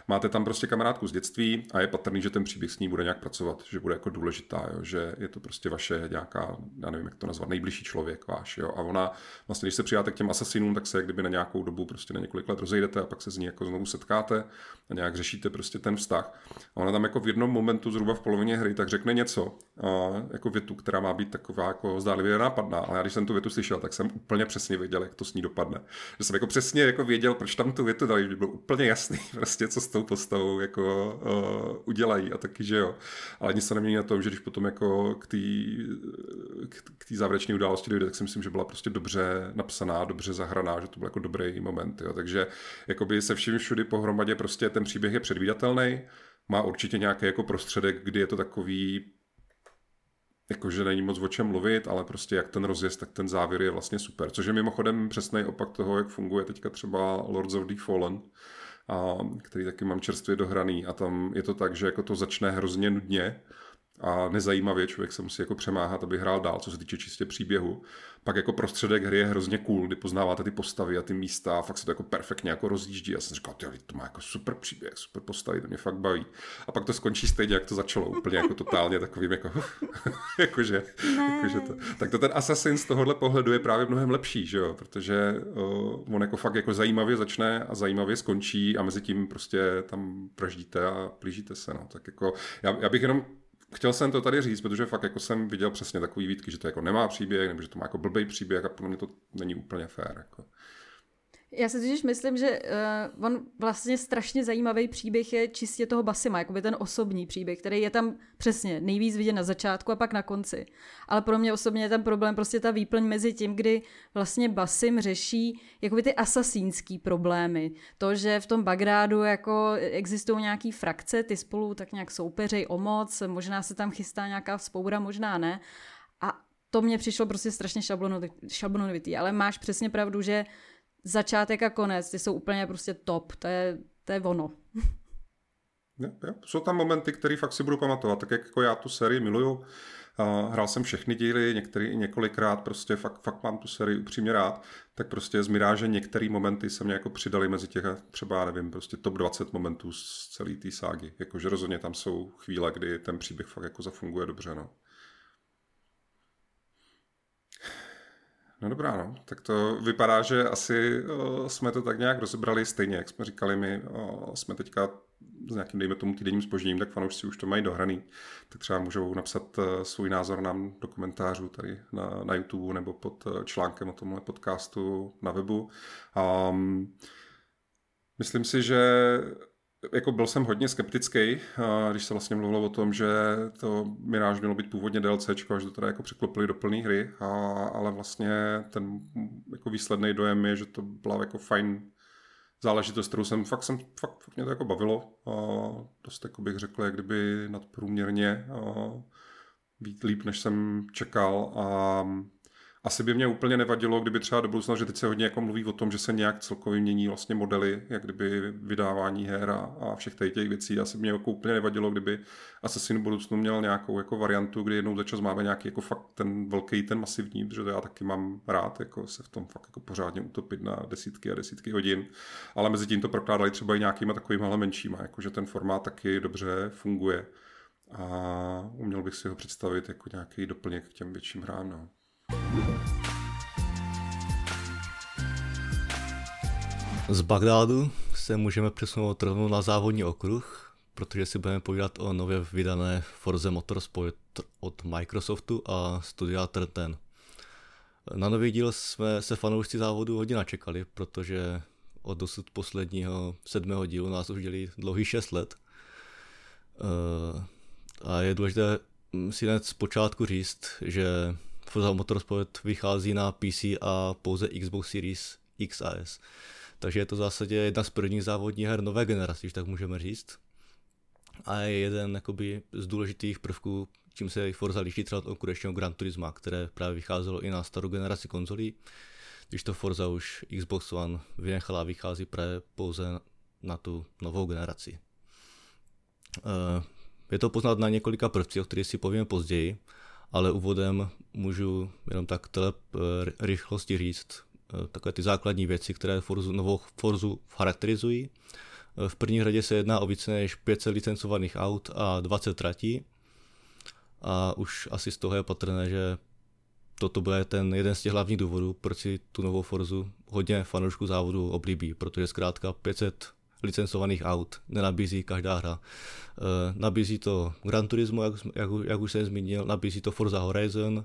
S1: Máte tam prostě kamarádku z dětství a je patrný, že ten příběh s ní bude nějak pracovat, že bude jako důležitá, jo, že je to prostě vaše nějaká, já nevím, jak to nazvat, nejbližší člověk váš. Jo, a ona, vlastně, když se přijáte k těm asasinům, tak se kdyby na nějakou dobu prostě na několik let rozejdete a pak se z ní jako znovu setkáte a nějak řešíte prostě ten vztah. A ona tam jako v jednom momentu, zhruba v polovině hry, tak řekne něco, a jako větu, která má být taková jako zdálivě nápadná. Ale já když jsem tu větu slyšel, tak jsem úplně přesně věděl, jak to s ní dopadne. Že jsem jako přesně jako věděl, proč tam tu větu dali, že bylo úplně jasný, prostě, co s tou postavou jako uh, udělají a taky, že jo. Ale nic se nemění na tom, že když potom jako k té k závěrečné události dojde, tak si myslím, že byla prostě dobře napsaná, dobře zahraná, že to byl jako dobrý moment. Jo. Takže jakoby se vším všudy pohromadě prostě ten příběh je předvídatelný, má určitě nějaký jako prostředek, kdy je to takový jakože není moc o čem mluvit, ale prostě jak ten rozjezd, tak ten závěr je vlastně super. Což je mimochodem přesný opak toho, jak funguje teďka třeba Lords of the Fallen, a, který taky mám čerstvě dohraný a tam je to tak, že jako to začne hrozně nudně, a nezajímavě člověk se musí jako přemáhat, aby hrál dál, co se týče čistě příběhu. Pak jako prostředek hry je hrozně cool, kdy poznáváte ty postavy a ty místa a fakt se to jako perfektně jako rozjíždí. Já jsem říkal, to má jako super příběh, super postavy, to mě fakt baví. A pak to skončí stejně, jak to začalo, úplně jako totálně takovým jako, jakože, jakože to. Tak to ten Assassin z tohohle pohledu je právě mnohem lepší, že jo, protože uh, on jako fakt jako zajímavě začne a zajímavě skončí a mezi tím prostě tam praždíte a plížíte se, no. Tak jako, já, já bych jenom chtěl jsem to tady říct, protože fakt jako jsem viděl přesně takový výtky, že to jako nemá příběh, nebo že to má jako blbý příběh a pro mě to není úplně fér. Jako.
S3: Já si totiž myslím, že uh, on vlastně strašně zajímavý příběh je čistě toho Basima, jakoby ten osobní příběh, který je tam přesně nejvíc vidět na začátku a pak na konci. Ale pro mě osobně je ten problém prostě ta výplň mezi tím, kdy vlastně Basim řeší jakoby ty asasínský problémy. To, že v tom Bagrádu jako existují nějaký frakce, ty spolu tak nějak soupeřej o moc, možná se tam chystá nějaká vzpoura, možná ne. A to mě přišlo prostě strašně šablonovitý, ale máš přesně pravdu, že začátek a konec, ty jsou úplně prostě top, to je, to je ono.
S1: Ja, ja. Jsou tam momenty, které fakt si budu pamatovat, tak jak jako já tu sérii miluju, hrál jsem všechny díly, některý i několikrát, prostě fakt, fakt mám tu sérii upřímně rád, tak prostě z Miráže některé momenty se mě jako přidali mezi těch třeba, nevím, prostě top 20 momentů z celé té ságy. Jakože rozhodně tam jsou chvíle, kdy ten příběh fakt jako zafunguje dobře, no. No dobrá, no. Tak to vypadá, že asi uh, jsme to tak nějak rozebrali stejně, jak jsme říkali, my uh, jsme teďka s nějakým, dejme tomu, týdenním spožděním, tak fanoušci už to mají dohraný, tak třeba můžou napsat uh, svůj názor nám do komentářů tady na, na YouTube nebo pod článkem o tomhle podcastu na webu. Um, myslím si, že jako byl jsem hodně skeptický, když se vlastně mluvilo o tom, že to Mirage mělo být původně DLC, až to teda jako překlopili do plné hry, a, ale vlastně ten jako výsledný dojem je, že to byla jako fajn záležitost, kterou jsem fakt, jsem, fakt, fakt mě to jako bavilo. A dost jako bych řekl, jak kdyby nadprůměrně a být líp, než jsem čekal. A asi by mě úplně nevadilo, kdyby třeba do budoucna, že teď se hodně jako mluví o tom, že se nějak celkově mění vlastně modely, jak kdyby vydávání her a, a všech těch, těch věcí. Asi by mě jako úplně nevadilo, kdyby Assassin v budoucnu měl nějakou jako variantu, kdy jednou za čas máme nějaký jako fakt ten velký, ten masivní, protože to já taky mám rád, jako se v tom fakt jako pořádně utopit na desítky a desítky hodin. Ale mezi tím to prokládali třeba i nějakýma takovými menšíma, jako že ten formát taky dobře funguje. A uměl bych si ho představit jako nějaký doplněk k těm větším hrám. No.
S2: Z Bagdádu se můžeme přesunout rovnou na závodní okruh, protože si budeme povídat o nově vydané Forze Motorsport od Microsoftu a studia Turn Na nový díl jsme se fanoušci závodu hodně načekali, protože od dosud posledního sedmého dílu nás už dělí dlouhý 6 let. Eh, a je důležité si hned zpočátku říct, že Forza Motorsport vychází na PC a pouze Xbox Series X a S. Takže je to v zásadě jedna z prvních závodních her nové generace, když tak můžeme říct. A je jeden jakoby, z důležitých prvků, čím se Forza liší třeba od konkurenčního Gran Turisma, které právě vycházelo i na starou generaci konzolí, když to Forza už Xbox One vynechala a vychází právě pouze na tu novou generaci. Eh, je to poznat na několika prvcích, o kterých si povíme později, ale úvodem můžu jenom tak tele eh, rychlosti říct eh, takové ty základní věci, které Forzu, novou Forzu charakterizují. Eh, v první řadě se jedná o více než 500 licencovaných aut a 20 tratí. A už asi z toho je patrné, že toto bude ten jeden z těch hlavních důvodů, proč si tu novou Forzu hodně fanoušků závodu oblíbí, protože zkrátka 500 licencovaných aut nenabízí každá hra. E, nabízí to Gran Turismo, jak, jak, jak už jsem zmínil, nabízí to Forza Horizon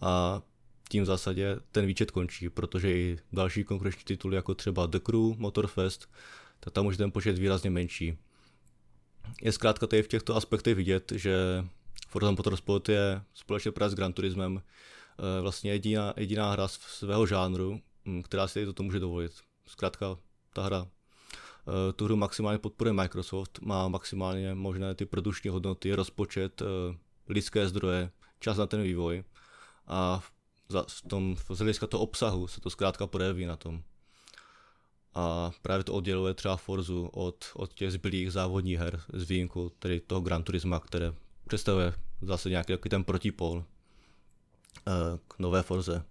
S2: a tím v zásadě ten výčet končí, protože i další konkurenční tituly, jako třeba The Crew, Motorfest, tak tam už ten počet výrazně menší. Je zkrátka tady v těchto aspektech vidět, že Forza Motorsport je společně právě s Gran Turismem e, vlastně jediná, jediná hra svého žánru, která si toto může dovolit. Zkrátka ta hra Eh, tu hru maximálně podporuje Microsoft, má maximálně možné ty produční hodnoty, rozpočet, eh, lidské zdroje, čas na ten vývoj a v tom, z hlediska toho obsahu se to zkrátka projeví na tom. A právě to odděluje třeba Forzu od, od těch zbylých závodních her s výjimkou tedy toho Gran Turisma, které představuje zase nějaký takový ten protipol eh, k nové Forze.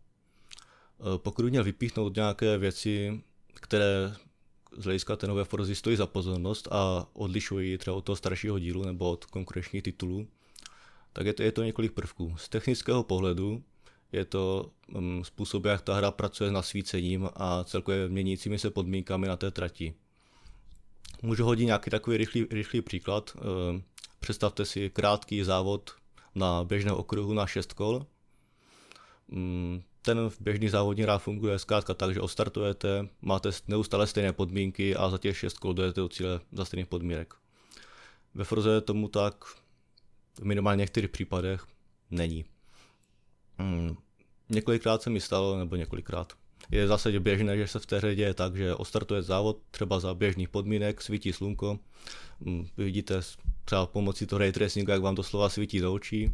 S2: Pokud měl vypíchnout nějaké věci, které z hlediska té nové Forzy stojí za pozornost a odlišují třeba od toho staršího dílu nebo od konkurenčních titulů, tak je to, je to několik prvků. Z technického pohledu je to um, způsob, jak ta hra pracuje s nasvícením a celkově měnícími se podmínkami na té trati. Můžu hodit nějaký takový rychlý, rychlý příklad. Um, představte si krátký závod na běžném okruhu na 6 kol. Um, ten běžný závodní rád funguje zkrátka tak, že ostartujete, máte neustále stejné podmínky a za těch 6 kol dojete do cíle za stejných podmínek. Ve Forze tomu tak v minimálně některých případech není. Hmm. Několikrát se mi stalo, nebo několikrát. Je v zásadě běžné, že se v té hře děje tak, že ostartuje závod třeba za běžných podmínek, svítí slunko, hmm. vidíte třeba pomocí toho ray tracingu, jak vám doslova svítí do očí.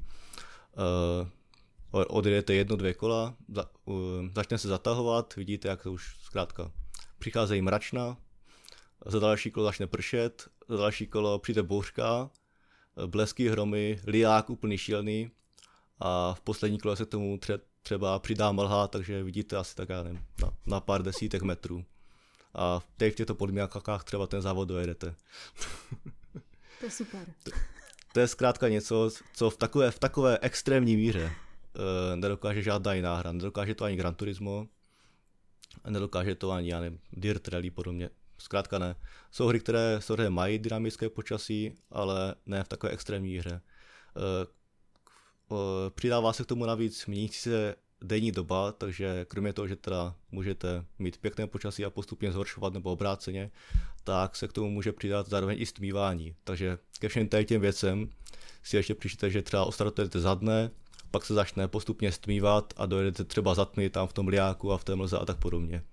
S2: Odjedete jedno, dvě kola, za, uh, začne se zatahovat, vidíte, jak to už zkrátka přicházejí mračna, za další kolo začne pršet, za další kolo přijde bouřka, blesky, hromy, liák úplný šílený a v poslední kole se k tomu třeba přidá mlha, takže vidíte asi tak, já nevím, na, na pár desítek metrů. A v těch těchto podmínkách třeba ten závod dojedete.
S3: To je super.
S2: To, to je zkrátka něco, co v takové, v takové extrémní míře nedokáže žádná jiná hra. Nedokáže to ani Gran Turismo, nedokáže to ani, já nevím, Dirt Rally podobně. Zkrátka ne. Jsou hry, které, hry mají dynamické počasí, ale ne v takové extrémní hře. Uh, přidává se k tomu navíc měnící se denní doba, takže kromě toho, že teda můžete mít pěkné počasí a postupně zhoršovat nebo obráceně, tak se k tomu může přidat zároveň i stmívání. Takže ke všem těm věcem si ještě přičte, že třeba ostartujete za dne, pak se začne postupně stmívat a dojedete třeba za tmy tam v tom liáku a v té mlze a tak podobně.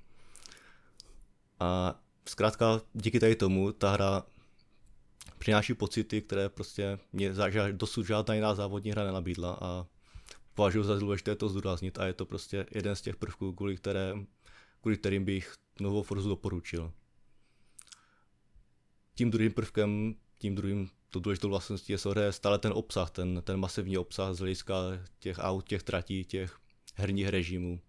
S2: A zkrátka díky tady tomu ta hra přináší pocity, které prostě mě dosud žádná jiná závodní hra nenabídla a považuji za důležité to zdůraznit a je to prostě jeden z těch prvků, kvůli, které, kvůli kterým bych novou Forzu doporučil. Tím druhým prvkem, tím druhým to důležitou vlastností je samozřejmě stále ten obsah, ten, ten masivní obsah z hlediska těch aut, těch tratí, těch herních režimů.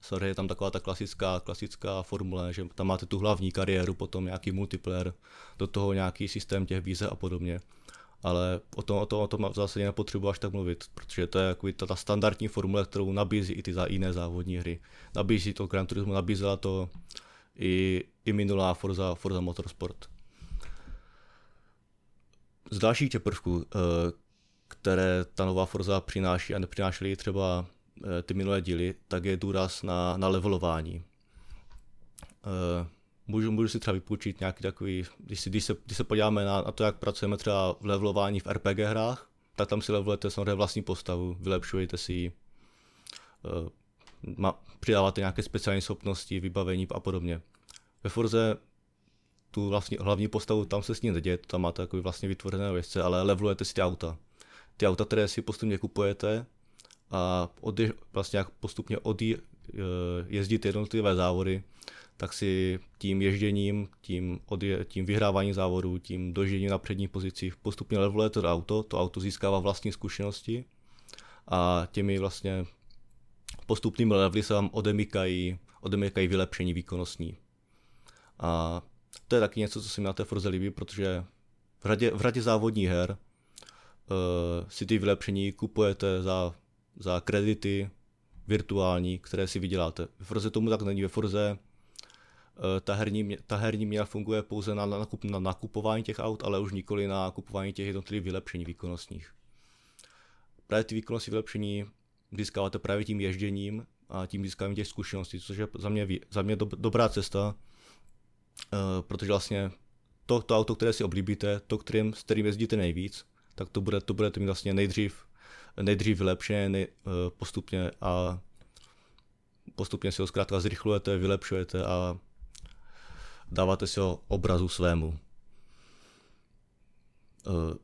S2: Sorry, je tam taková ta klasická, klasická formule, že tam máte tu hlavní kariéru, potom nějaký multiplayer, do toho nějaký systém těch výzev a podobně ale o tom, o tom, o tom v zásadě nepotřebuji až tak mluvit, protože to je jako ta, ta standardní formule, kterou nabízí i ty za jiné závodní hry. Nabízí to Gran Turismo, nabízela to i, i minulá Forza, Forza Motorsport. Z dalších prvků, eh, které ta nová Forza přináší a nepřinášely třeba eh, ty minulé díly, tak je důraz na, na levelování. Eh, můžu, můžu si třeba vypůjčit nějaký takový, když, si, když, se, když se podíváme na, na to, jak pracujeme třeba v levelování v RPG hrách, tak tam si levelujete samozřejmě vlastní postavu, vylepšujete si ji, přidáváte nějaké speciální schopnosti, vybavení a podobně. Ve Forze tu vlastně, hlavní postavu, tam se s ní neděje, tam máte takový vlastně vytvořené věci, ale levelujete si ty auta. Ty auta, které si postupně kupujete a od, vlastně jak postupně od, eh, jezdíte jednotlivé závody, tak si tím ježděním, tím, odje, tím vyhráváním závodů, tím dožděním na předních pozicích postupně leveluje to auto, to auto získává vlastní zkušenosti a těmi vlastně postupnými levely se vám odemykají, odemykají vylepšení výkonnostní. A to je taky něco, co se mi na té Forze líbí, protože v radě, v radě závodních her uh, si ty vylepšení kupujete za, za kredity virtuální, které si vyděláte. Ve Forze tomu tak není. Ve Forze Eh, ta herní, ta herní měna funguje pouze na, nakup, na nakupování těch aut, ale už nikoli na kupování těch jednotlivých vylepšení výkonnostních. Právě ty výkonnostní vylepšení získáváte právě tím ježděním a tím získáváním těch zkušeností, což je za mě, za mě do, dobrá cesta, protože vlastně to, to auto, které si oblíbíte, to, kterým, s kterým jezdíte nejvíc, tak to bude, to budete mít vlastně nejdřív, nejdřív vylepšené nej, uh, postupně a postupně si ho zkrátka zrychlujete, vylepšujete a dáváte si ho obrazu svému. Eh,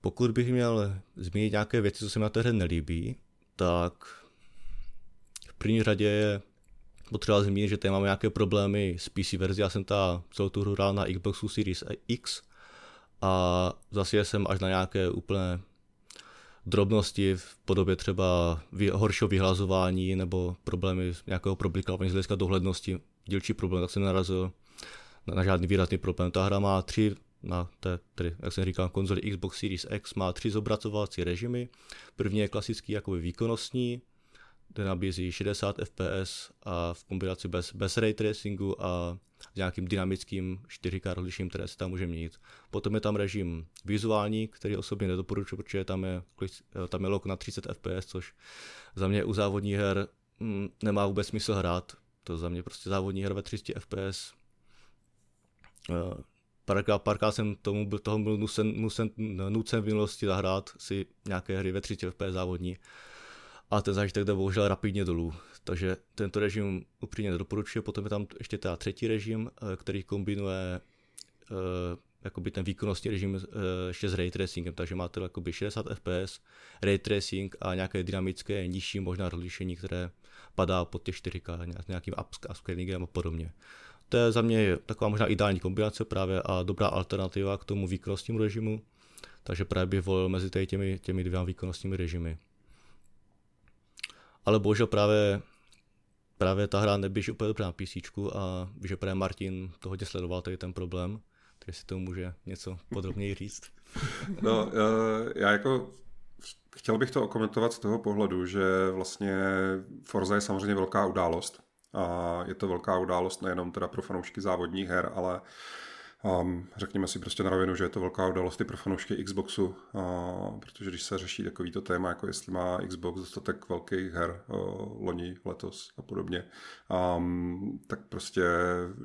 S2: pokud bych měl zmínit nějaké věci, co se mi na té hře nelíbí, tak v první řadě je potřeba zmínit, že tady máme nějaké problémy s PC verzi. Já jsem ta celou tu hru hrál na Xboxu Series X a zase jsem až na nějaké úplně drobnosti v podobě třeba horšího vyhlazování nebo problémy nějakého problikávání z hlediska dohlednosti, dílčí problém, tak jsem narazil na, na žádný výrazný problém. Ta hra má tři na té, tedy, jak jsem říkal, konzoli Xbox Series X má tři zobrazovací režimy. První je klasický jakoby výkonnostní, kde nabízí 60 fps a v kombinaci bez, bez ray tracingu a s nějakým dynamickým 4K rozlišením, které se tam může měnit. Potom je tam režim vizuální, který osobně nedoporučuji, protože tam je, tam je lock na 30 fps, což za mě u závodních her mm, nemá vůbec smysl hrát. To za mě prostě závodní her ve 300 fps Eh, párkrát, párkrát jsem tomu byl, toho byl nucen, nucen, nucen v minulosti zahrát si nějaké hry ve 30 FPS závodní a ten zážitek jde bohužel rapidně dolů. Takže tento režim upřímně nedoporučuji. Potom je tam ještě teda třetí režim, eh, který kombinuje uh, jakoby ten výkonnostní režim uh, ještě s ray tracingem, takže máte jakoby 60 fps, ray tracing a nějaké dynamické nižší možná rozlišení, které padá pod těch 4K nějakým upscalingem a podobně. To je za mě taková možná ideální kombinace právě a dobrá alternativa k tomu výkonnostnímu režimu, takže právě bych volil mezi těmi, těmi dvěma výkonnostními režimy. Ale bohužel právě právě ta hra neběží úplně dobře na PC a že právě Martin to hodně sledoval, tady ten problém, takže si to může něco podrobněji říct.
S1: No, eh, já jako chtěl bych to okomentovat z toho pohledu, že vlastně Forza je samozřejmě velká událost. A je to velká událost nejenom teda pro fanoušky závodních her, ale Um, řekněme si prostě na rovinu, že je to velká událost i pro fanoušky Xboxu, uh, protože když se řeší takovýto téma, jako jestli má Xbox dostatek velkých her uh, loni, letos a podobně, um, tak prostě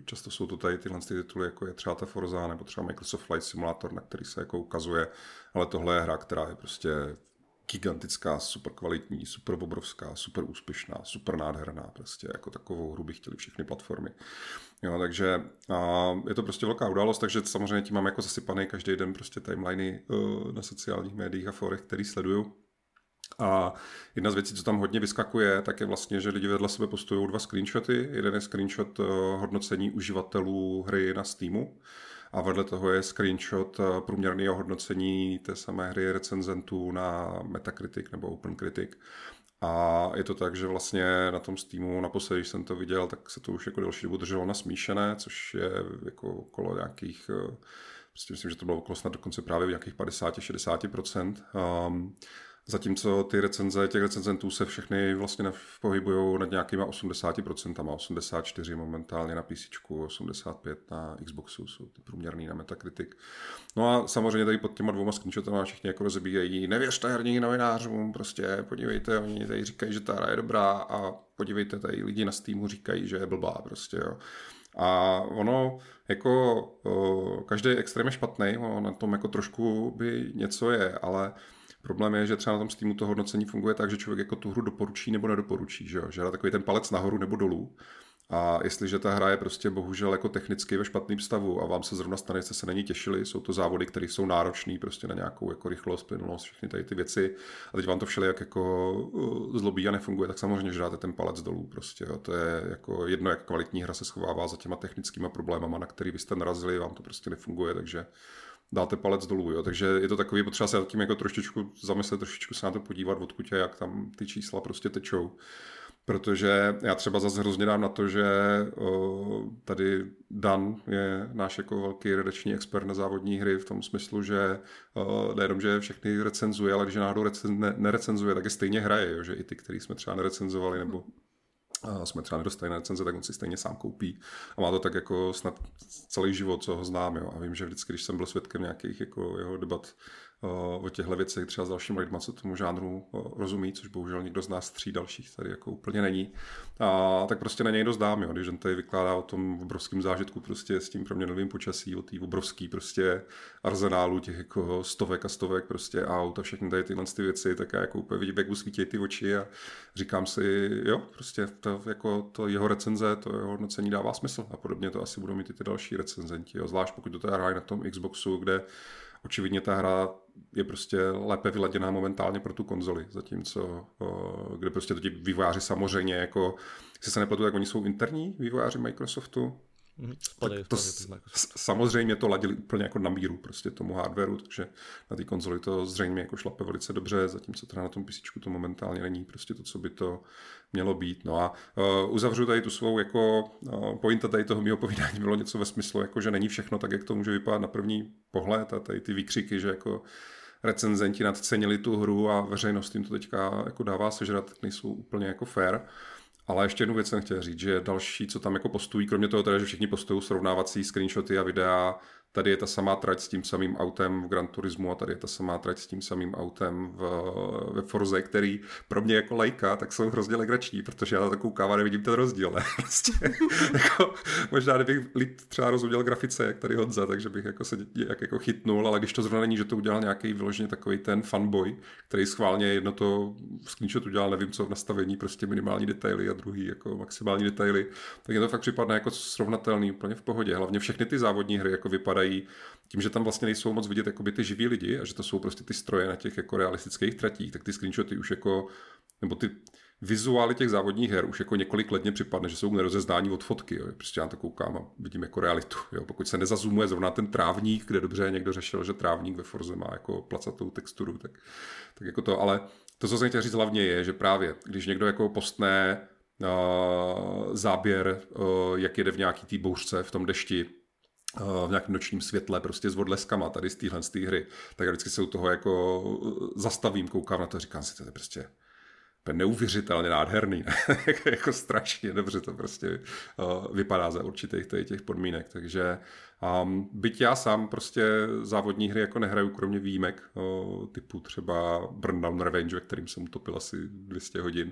S1: často jsou to tady tyhle ty tituly, jako je třeba ta Forza nebo třeba Microsoft Flight Simulator, na který se jako ukazuje, ale tohle je hra, která je prostě gigantická, super kvalitní, super obrovská, super úspěšná, super nádherná, prostě jako takovou hru by chtěli všechny platformy. Jo, takže a je to prostě velká událost, takže samozřejmě tím mám jako zasypaný každý den prostě timeliny uh, na sociálních médiích a forech, který sleduju. A jedna z věcí, co tam hodně vyskakuje, tak je vlastně, že lidi vedle sebe postují dva screenshoty. Jeden je screenshot uh, hodnocení uživatelů hry na Steamu, a vedle toho je screenshot eh, průměrného hodnocení té samé hry recenzentů na Metacritic nebo OpenCritic. A je to tak, že vlastně na tom Steamu, naposledy, když jsem to viděl, tak se to už jako delší dobu drželo na smíšené, což je jako okolo nějakých, eh, prostě myslím, že to bylo okolo snad dokonce právě nějakých 50-60%. Um, Zatímco ty recenze těch recenzentů se všechny vlastně pohybují nad nějakýma 80%, 84 momentálně na PC, 85 na Xboxu, jsou ty průměrný na Metacritic. No a samozřejmě tady pod těma dvouma screenshotama všichni jako rozebíjejí, nevěřte herních novinářům, prostě podívejte, oni tady říkají, že ta hra je dobrá a podívejte, tady lidi na Steamu říkají, že je blbá prostě, jo. A ono, jako každý extrém je špatný, ono na tom jako trošku by něco je, ale Problém je, že třeba na tom Steamu to hodnocení funguje tak, že člověk jako tu hru doporučí nebo nedoporučí, že, že dá takový ten palec nahoru nebo dolů. A jestliže ta hra je prostě bohužel jako technicky ve špatném stavu a vám se zrovna stane, jste se na ní těšili, jsou to závody, které jsou náročné prostě na nějakou jako rychlost, plynulost, všechny tady ty věci a teď vám to všelijak jako uh, zlobí a nefunguje, tak samozřejmě, že dáte ten palec dolů prostě. Jo. To je jako jedno, jak kvalitní hra se schovává za těma technickými problémama, na který vy jste narazili, vám to prostě nefunguje, takže dáte palec dolů. Jo. Takže je to takový, potřeba se tím jako trošičku zamyslet, trošičku se na to podívat, odkud a jak tam ty čísla prostě tečou. Protože já třeba zase hrozně dám na to, že o, tady Dan je náš jako velký redakční expert na závodní hry v tom smyslu, že nejenom, že všechny recenzuje, ale když náhodou recen, ne, nerecenzuje, tak je stejně hraje, jo, že i ty, který jsme třeba nerecenzovali nebo jsme třeba nedostali na recenze, tak on si stejně sám koupí. A má to tak jako snad celý život, co ho znám. Jo. A vím, že vždycky, když jsem byl svědkem nějakých jako jeho debat o těchto věcech třeba s dalšími lidmi, co tomu žánru rozumí, což bohužel nikdo z nás tří dalších tady jako úplně není. A tak prostě na něj dost dám, jo, když on tady vykládá o tom obrovském zážitku prostě s tím proměnovým počasí, o té obrovský prostě arzenálu těch jako stovek a stovek prostě aut a všechny tady tyhle ty věci, tak já jako úplně vidím, jak usvítí ty oči a říkám si, jo, prostě to, jako to jeho recenze, to jeho hodnocení dává smysl a podobně to asi budou mít i ty další recenzenti, jo, zvlášť pokud to teda na tom Xboxu, kde očividně ta hra je prostě lépe vyladěná momentálně pro tu konzoli, zatímco kde prostě ti vývojáři samozřejmě jako, jestli se nepletu, tak oni jsou interní vývojáři Microsoftu.
S2: Spadají,
S1: to spadají samozřejmě to ladili úplně jako na míru prostě tomu hardwareu, takže na té konzoli to zřejmě jako šlape velice dobře, zatímco teda na tom PC to momentálně není prostě to, co by to mělo být. No a uh, uzavřu tady tu svou jako uh, pointa tady toho mého povídání bylo něco ve smyslu, jako že není všechno tak, jak to může vypadat na první pohled a tady ty výkřiky, že jako recenzenti nadcenili tu hru a veřejnost jim to teďka jako dává sežrat, tak nejsou úplně jako fair. Ale ještě jednu věc jsem chtěl říct, že další, co tam jako postují, kromě toho teda, že všichni postují srovnávací screenshoty a videa Tady je ta samá trať s tím samým autem v Gran Turismu a tady je ta samá trať s tím samým autem v, ve Forze, který pro mě jako lajka, tak jsou hrozně legrační, protože já na to koukám a nevidím ten rozdíl. Ne? Prostě, jako, možná kdybych líp třeba rozuměl grafice, jak tady Honza, takže bych jako se jak jako chytnul, ale když to zrovna není, že to udělal nějaký vyloženě takový ten fanboy, který schválně jedno to screenshot udělal, nevím co v nastavení, prostě minimální detaily a druhý jako maximální detaily, tak je to fakt připadne jako srovnatelný, úplně v pohodě. Hlavně všechny ty závodní hry jako vypadají vypadají, tím, že tam vlastně nejsou moc vidět jakoby ty živí lidi a že to jsou prostě ty stroje na těch jako realistických tratích, tak ty screenshoty už jako, nebo ty vizuály těch závodních her už jako několik let mě připadne, že jsou nerozeznání od fotky. Jo. Prostě já to koukám a vidím jako realitu. Jo. Pokud se nezazumuje zrovna ten trávník, kde dobře někdo řešil, že trávník ve Forze má jako placatou texturu, tak, tak jako to, ale to, co jsem chtěl říct hlavně je, že právě, když někdo jako postne uh, záběr, uh, jak jede v nějaký té bouřce, v tom dešti, v nějakém nočním světle, prostě s odleskama tady z téhle z té hry, tak já vždycky se u toho jako zastavím, koukám na to, říkám si, to je prostě neuvěřitelně nádherný, jako strašně dobře to prostě uh, vypadá za určitých těch podmínek, takže um, byť já sám prostě závodní hry jako nehraju, kromě výjimek, uh, typu třeba Burndown Revenge, ve kterým jsem utopil asi 200 hodin,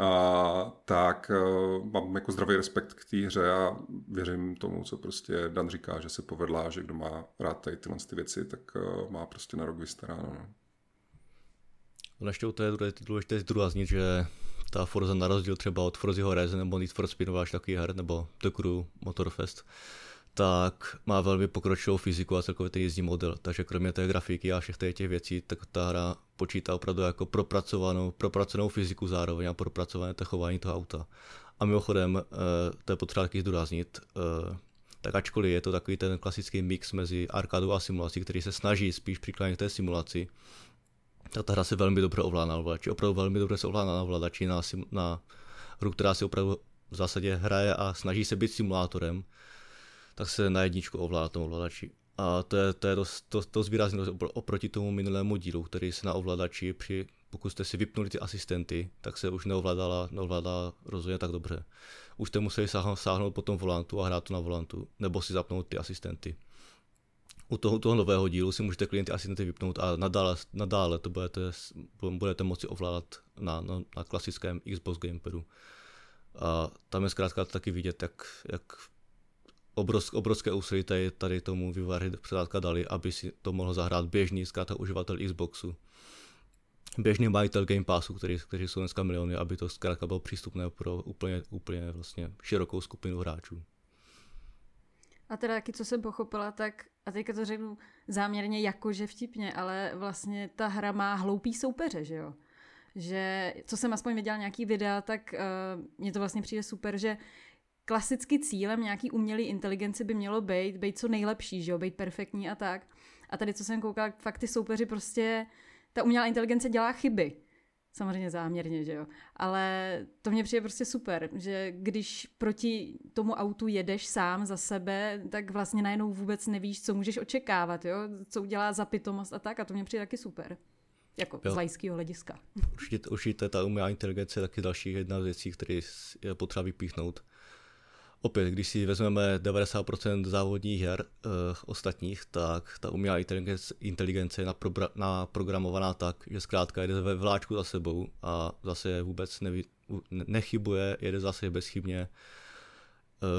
S1: a, tak uh, mám jako zdravý respekt k té hře a věřím tomu, co prostě Dan říká, že se povedla, že kdo má rád tady tyhle ty věci, tak uh, má prostě na rok vystaráno. No.
S2: Ale ještě to je důležité zdůraznit, že ta Forza na rozdíl třeba od Forza Horizon nebo Need for Speed váš takový her, nebo The Crew Motorfest, tak má velmi pokročilou fyziku a celkově ten jízdní model. Takže kromě té grafiky a všech těch věcí, tak ta hra počítá opravdu jako propracovanou, propracovanou fyziku zároveň a propracované chování toho auta. A mimochodem, eh, to je potřeba taky zdůraznit, eh, tak ačkoliv je to takový ten klasický mix mezi arkádou a simulací, který se snaží spíš přiklánit k té simulaci, tak ta hra se velmi dobře ovládá na ovladači. Opravdu velmi dobře se ovládá na ovladači na, na hru, která si opravdu v zásadě hraje a snaží se být simulátorem, tak se na jedničku ovládá tomu ovladači. A to je, to je dost, to, to zvýrazně oproti tomu minulému dílu, který se na ovladači při, pokud jste si vypnuli ty asistenty, tak se už neovládala, neovládala rozhodně tak dobře. Už jste museli sáhnout po tom volantu a hrát to na volantu, nebo si zapnout ty asistenty u toho, toho nového dílu si můžete klienty asistenty vypnout a nadále, nadále to budete, budete moci ovládat na, na, na klasickém Xbox Gamepadu. A tam je zkrátka taky vidět, jak, jak obrovské, obrovské úsilí tady, tady tomu vývojáři zkrátka dali, aby si to mohl zahrát běžný zkrátka uživatel Xboxu. Běžný majitel Game Passu, který, kteří jsou dneska miliony, aby to zkrátka bylo přístupné pro úplně, úplně vlastně širokou skupinu hráčů.
S3: A teda taky, co jsem pochopila, tak, a teďka to řeknu záměrně jakože vtipně, ale vlastně ta hra má hloupý soupeře, že jo? Že, co jsem aspoň viděla nějaký videa, tak uh, mně to vlastně přijde super, že klasicky cílem nějaký umělé inteligence by mělo být, být co nejlepší, že jo, být perfektní a tak. A tady, co jsem koukala, fakt ty soupeři prostě, ta umělá inteligence dělá chyby. Samozřejmě záměrně, že jo. Ale to mě přijde prostě super, že když proti tomu autu jedeš sám za sebe, tak vlastně najednou vůbec nevíš, co můžeš očekávat, jo. Co udělá za pitomost a tak a to mě přijde taky super. Jako jo. z lajského hlediska.
S2: Určitě, určitě ta umělá inteligence je taky další jedna z věcí, které je potřeba vypíchnout opět, když si vezmeme 90% závodních her uh, ostatních, tak ta umělá inteligence, inteligence je napro, naprogramovaná tak, že zkrátka jede ve vláčku za sebou a zase vůbec neví, nechybuje, jede zase bezchybně,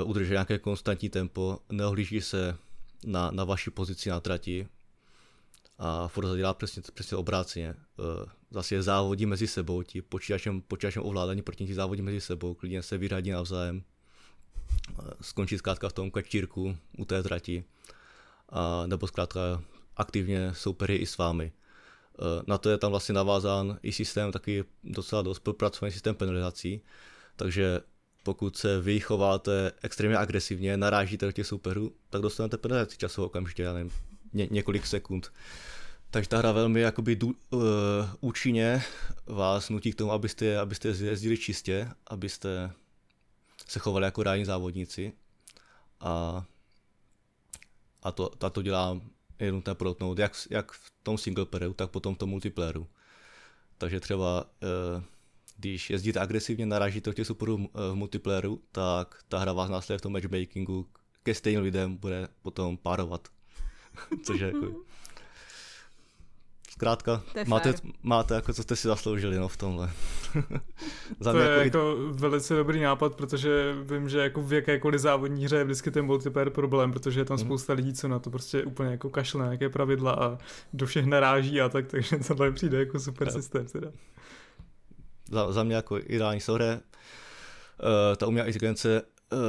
S2: uh, udržuje nějaké konstantní tempo, neohlíží se na, na vaši pozici na trati a Forza dělá přesně, přesně obráceně. Uh, zase je závodí mezi sebou, ti počítačem, počítačem ovládání proti závodí mezi sebou, klidně se vyřadí navzájem, skončit zkrátka v tom kačírku u té trati, a, nebo zkrátka aktivně soupery i s vámi. E, na to je tam vlastně navázán i systém, taky docela dost propracovaný systém penalizací, takže pokud se vy chováte extrémně agresivně, narážíte do těch souperů, tak dostanete penalizaci časovou okamžitě, já nevím, ně, několik sekund. Takže ta hra velmi jakoby dů, uh, účinně vás nutí k tomu, abyste, abyste jezdili čistě, abyste se chovali jako reální závodníci a, a to, ta to dělá je nutné protnout, jak, jak v tom single playeru, tak potom v tom multiplayeru. Takže třeba eh, když jezdíte agresivně, narážíte těch superů eh, v multiplayeru, tak ta hra vás následuje v tom matchmakingu ke stejným lidem bude potom párovat. Což je jako Zkrátka, máte, máte jako co jste si zasloužili no, v tomhle.
S4: Za to je jako, jako velice dobrý nápad, protože vím, že jako v jakékoliv závodní hře je vždycky ten multiplayer problém, protože je tam mm. spousta lidí, co na to prostě úplně jako kašle na nějaké pravidla a do všech naráží a tak, takže tohle přijde jako super systém. Teda.
S2: Za, za mě jako ideální souhře. Uh, ta umělá inteligence uh,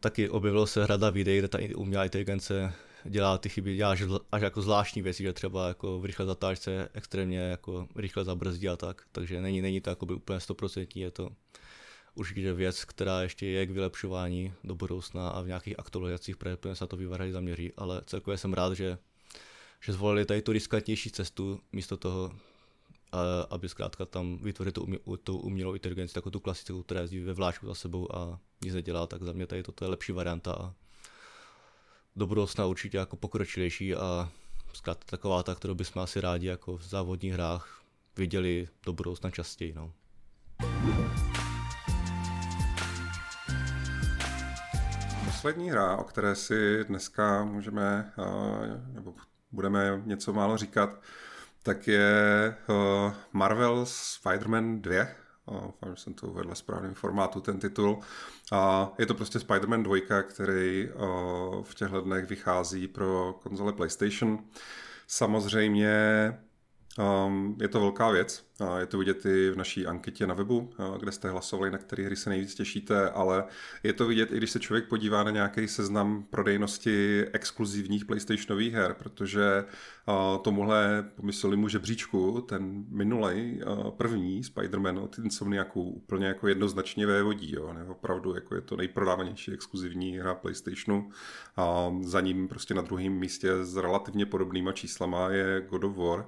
S2: taky objevilo se hrada videí, kde ta umělá inteligence dělá ty chyby, dělá až jako zvláštní věci, že třeba jako v rychle zatáčce extrémně jako rychle zabrzdí a tak, takže není, není to jako by úplně stoprocentní, je to určitě věc, která ještě je k vylepšování do budoucna a v nějakých aktualizacích právě se to vyvarají zaměří, ale celkově jsem rád, že, že zvolili tady tu riskantnější cestu místo toho aby zkrátka tam vytvořit tu, umě, tu umělou inteligenci, jako tu klasickou, která jezdí ve vláčku za sebou a nic nedělá, tak za mě tady toto je lepší varianta a do budoucna určitě jako pokročilejší a zkrátka taková ta, kterou bychom asi rádi jako v závodních hrách viděli do budoucna častěji. No.
S1: Poslední hra, o které si dneska můžeme, nebo budeme něco málo říkat, tak je Marvel Spider-Man 2. Doufám, že jsem to uvedl v správném formátu, ten titul. A je to prostě Spider-Man 2, který v těchto dnech vychází pro konzole PlayStation. Samozřejmě Um, je to velká věc. Je to vidět i v naší anketě na webu, kde jste hlasovali, na které hry se nejvíc těšíte, ale je to vidět i když se člověk podívá na nějaký seznam prodejnosti exkluzivních PlayStationových her, protože uh, tomuhle pomysleli žebříčku, ten minulej první Spider-Man od Insomniaku úplně jako jednoznačně vévodí. Jo. Ne, opravdu jako je to nejprodávanější exkluzivní hra PlayStationu. A za ním prostě na druhém místě s relativně podobnýma číslama je God of War.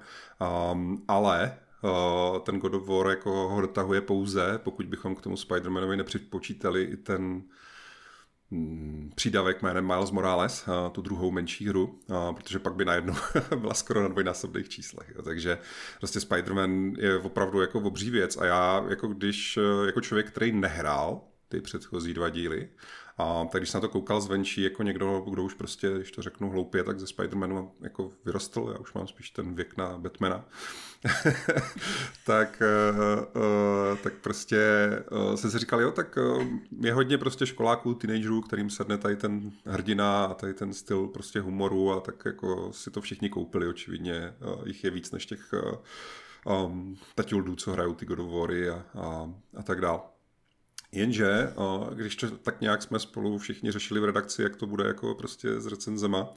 S1: Um, ale ten God of War jako ho dotahuje pouze, pokud bychom k tomu Spider-Manovi nepřipočítali i ten mm, přídavek jménem Miles Morales, tu druhou menší hru, protože pak by najednou byla skoro na dvojnásobných číslech. Takže prostě Spider-Man je opravdu jako obří věc a já jako když jako člověk, který nehrál ty předchozí dva díly a tak když jsem na to koukal zvenčí, jako někdo, kdo už prostě, když to řeknu hloupě, tak ze Spider-Manu jako vyrostl, já už mám spíš ten věk na Batmana, tak, uh, uh, tak prostě uh, jsem si říkal, jo, tak uh, je hodně prostě školáků, teenagerů, kterým sedne tady ten hrdina a tady ten styl prostě humoru a tak jako si to všichni koupili, očividně uh, jich je víc než těch uh, um, tatildů, co hrajou ty God a, a, a tak dále. Jenže, když to tak nějak jsme spolu všichni řešili v redakci, jak to bude jako prostě s recenzema,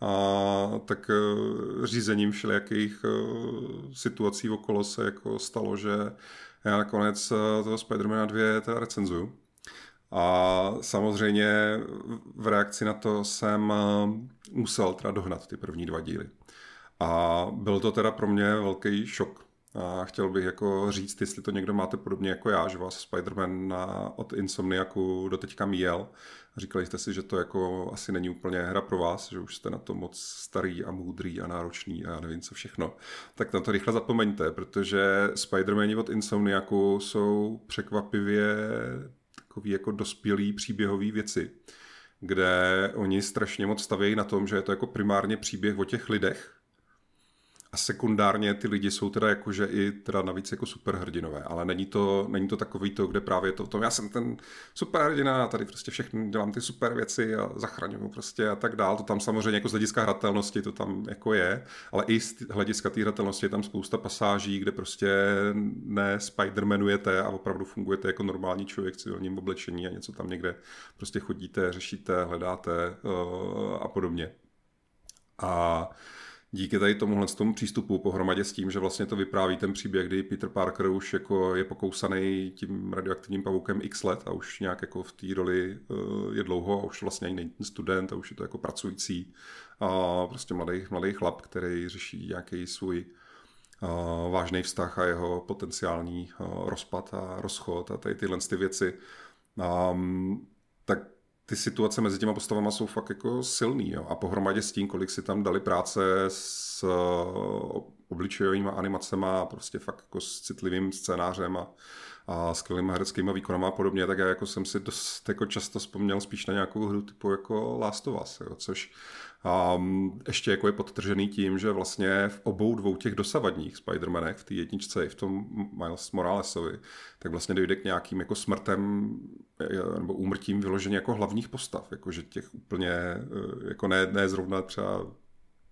S1: a tak e, řízením všelijakých e, situací okolo se jako stalo, že já nakonec e, toho Spidermana 2 teda recenzuju. A samozřejmě v reakci na to jsem musel teda dohnat ty první dva díly. A byl to teda pro mě velký šok, a chtěl bych jako říct, jestli to někdo máte podobně jako já, že vás Spider-Man na, od Insomniaku do teďka míjel. Říkali jste si, že to jako asi není úplně hra pro vás, že už jste na to moc starý a moudrý a náročný a nevím co všechno. Tak na to rychle zapomeňte, protože Spider-Mani od Insomniaku jsou překvapivě takový jako dospělý příběhový věci, kde oni strašně moc stavějí na tom, že je to jako primárně příběh o těch lidech, a sekundárně ty lidi jsou teda jakože i teda navíc jako superhrdinové, ale není to, není to takový to, kde právě to v tom, já jsem ten superhrdina a tady prostě všechny dělám ty super věci a zachraňuju prostě a tak dál. To tam samozřejmě jako z hlediska hratelnosti to tam jako je, ale i z hlediska té hratelnosti je tam spousta pasáží, kde prostě ne Spidermanujete a opravdu fungujete jako normální člověk v civilním oblečení a něco tam někde prostě chodíte, řešíte, hledáte uh, a podobně. A díky tady tomuhle tomu přístupu pohromadě s tím, že vlastně to vypráví ten příběh, kdy Peter Parker už jako je pokousaný tím radioaktivním pavoukem x let a už nějak jako v té roli eh, je dlouho a už vlastně ani není student a už je to jako pracující a prostě mladý, mladý chlap, který řeší nějaký svůj uh, vážný vztah a jeho potenciální uh, rozpad a rozchod a tady tyhle ty věci. Um, tak ty situace mezi těma postavama jsou fakt jako silný. Jo? A pohromadě s tím, kolik si tam dali práce s uh, obličejovými animacemi a prostě fakt jako s citlivým scénářem a, a skvělými hereckými výkonama a podobně, tak já jako jsem si dost jako často vzpomněl spíš na nějakou hru typu jako Last of Us, jo? což um, ještě jako je podtržený tím, že vlastně v obou dvou těch dosavadních Spider-Manech, v té jedničce i v tom Miles Moralesovi, tak vlastně dojde k nějakým jako smrtem eh, nebo úmrtím vyloženě jako hlavních postav, jakože těch úplně, eh, jako ne, ne zrovna třeba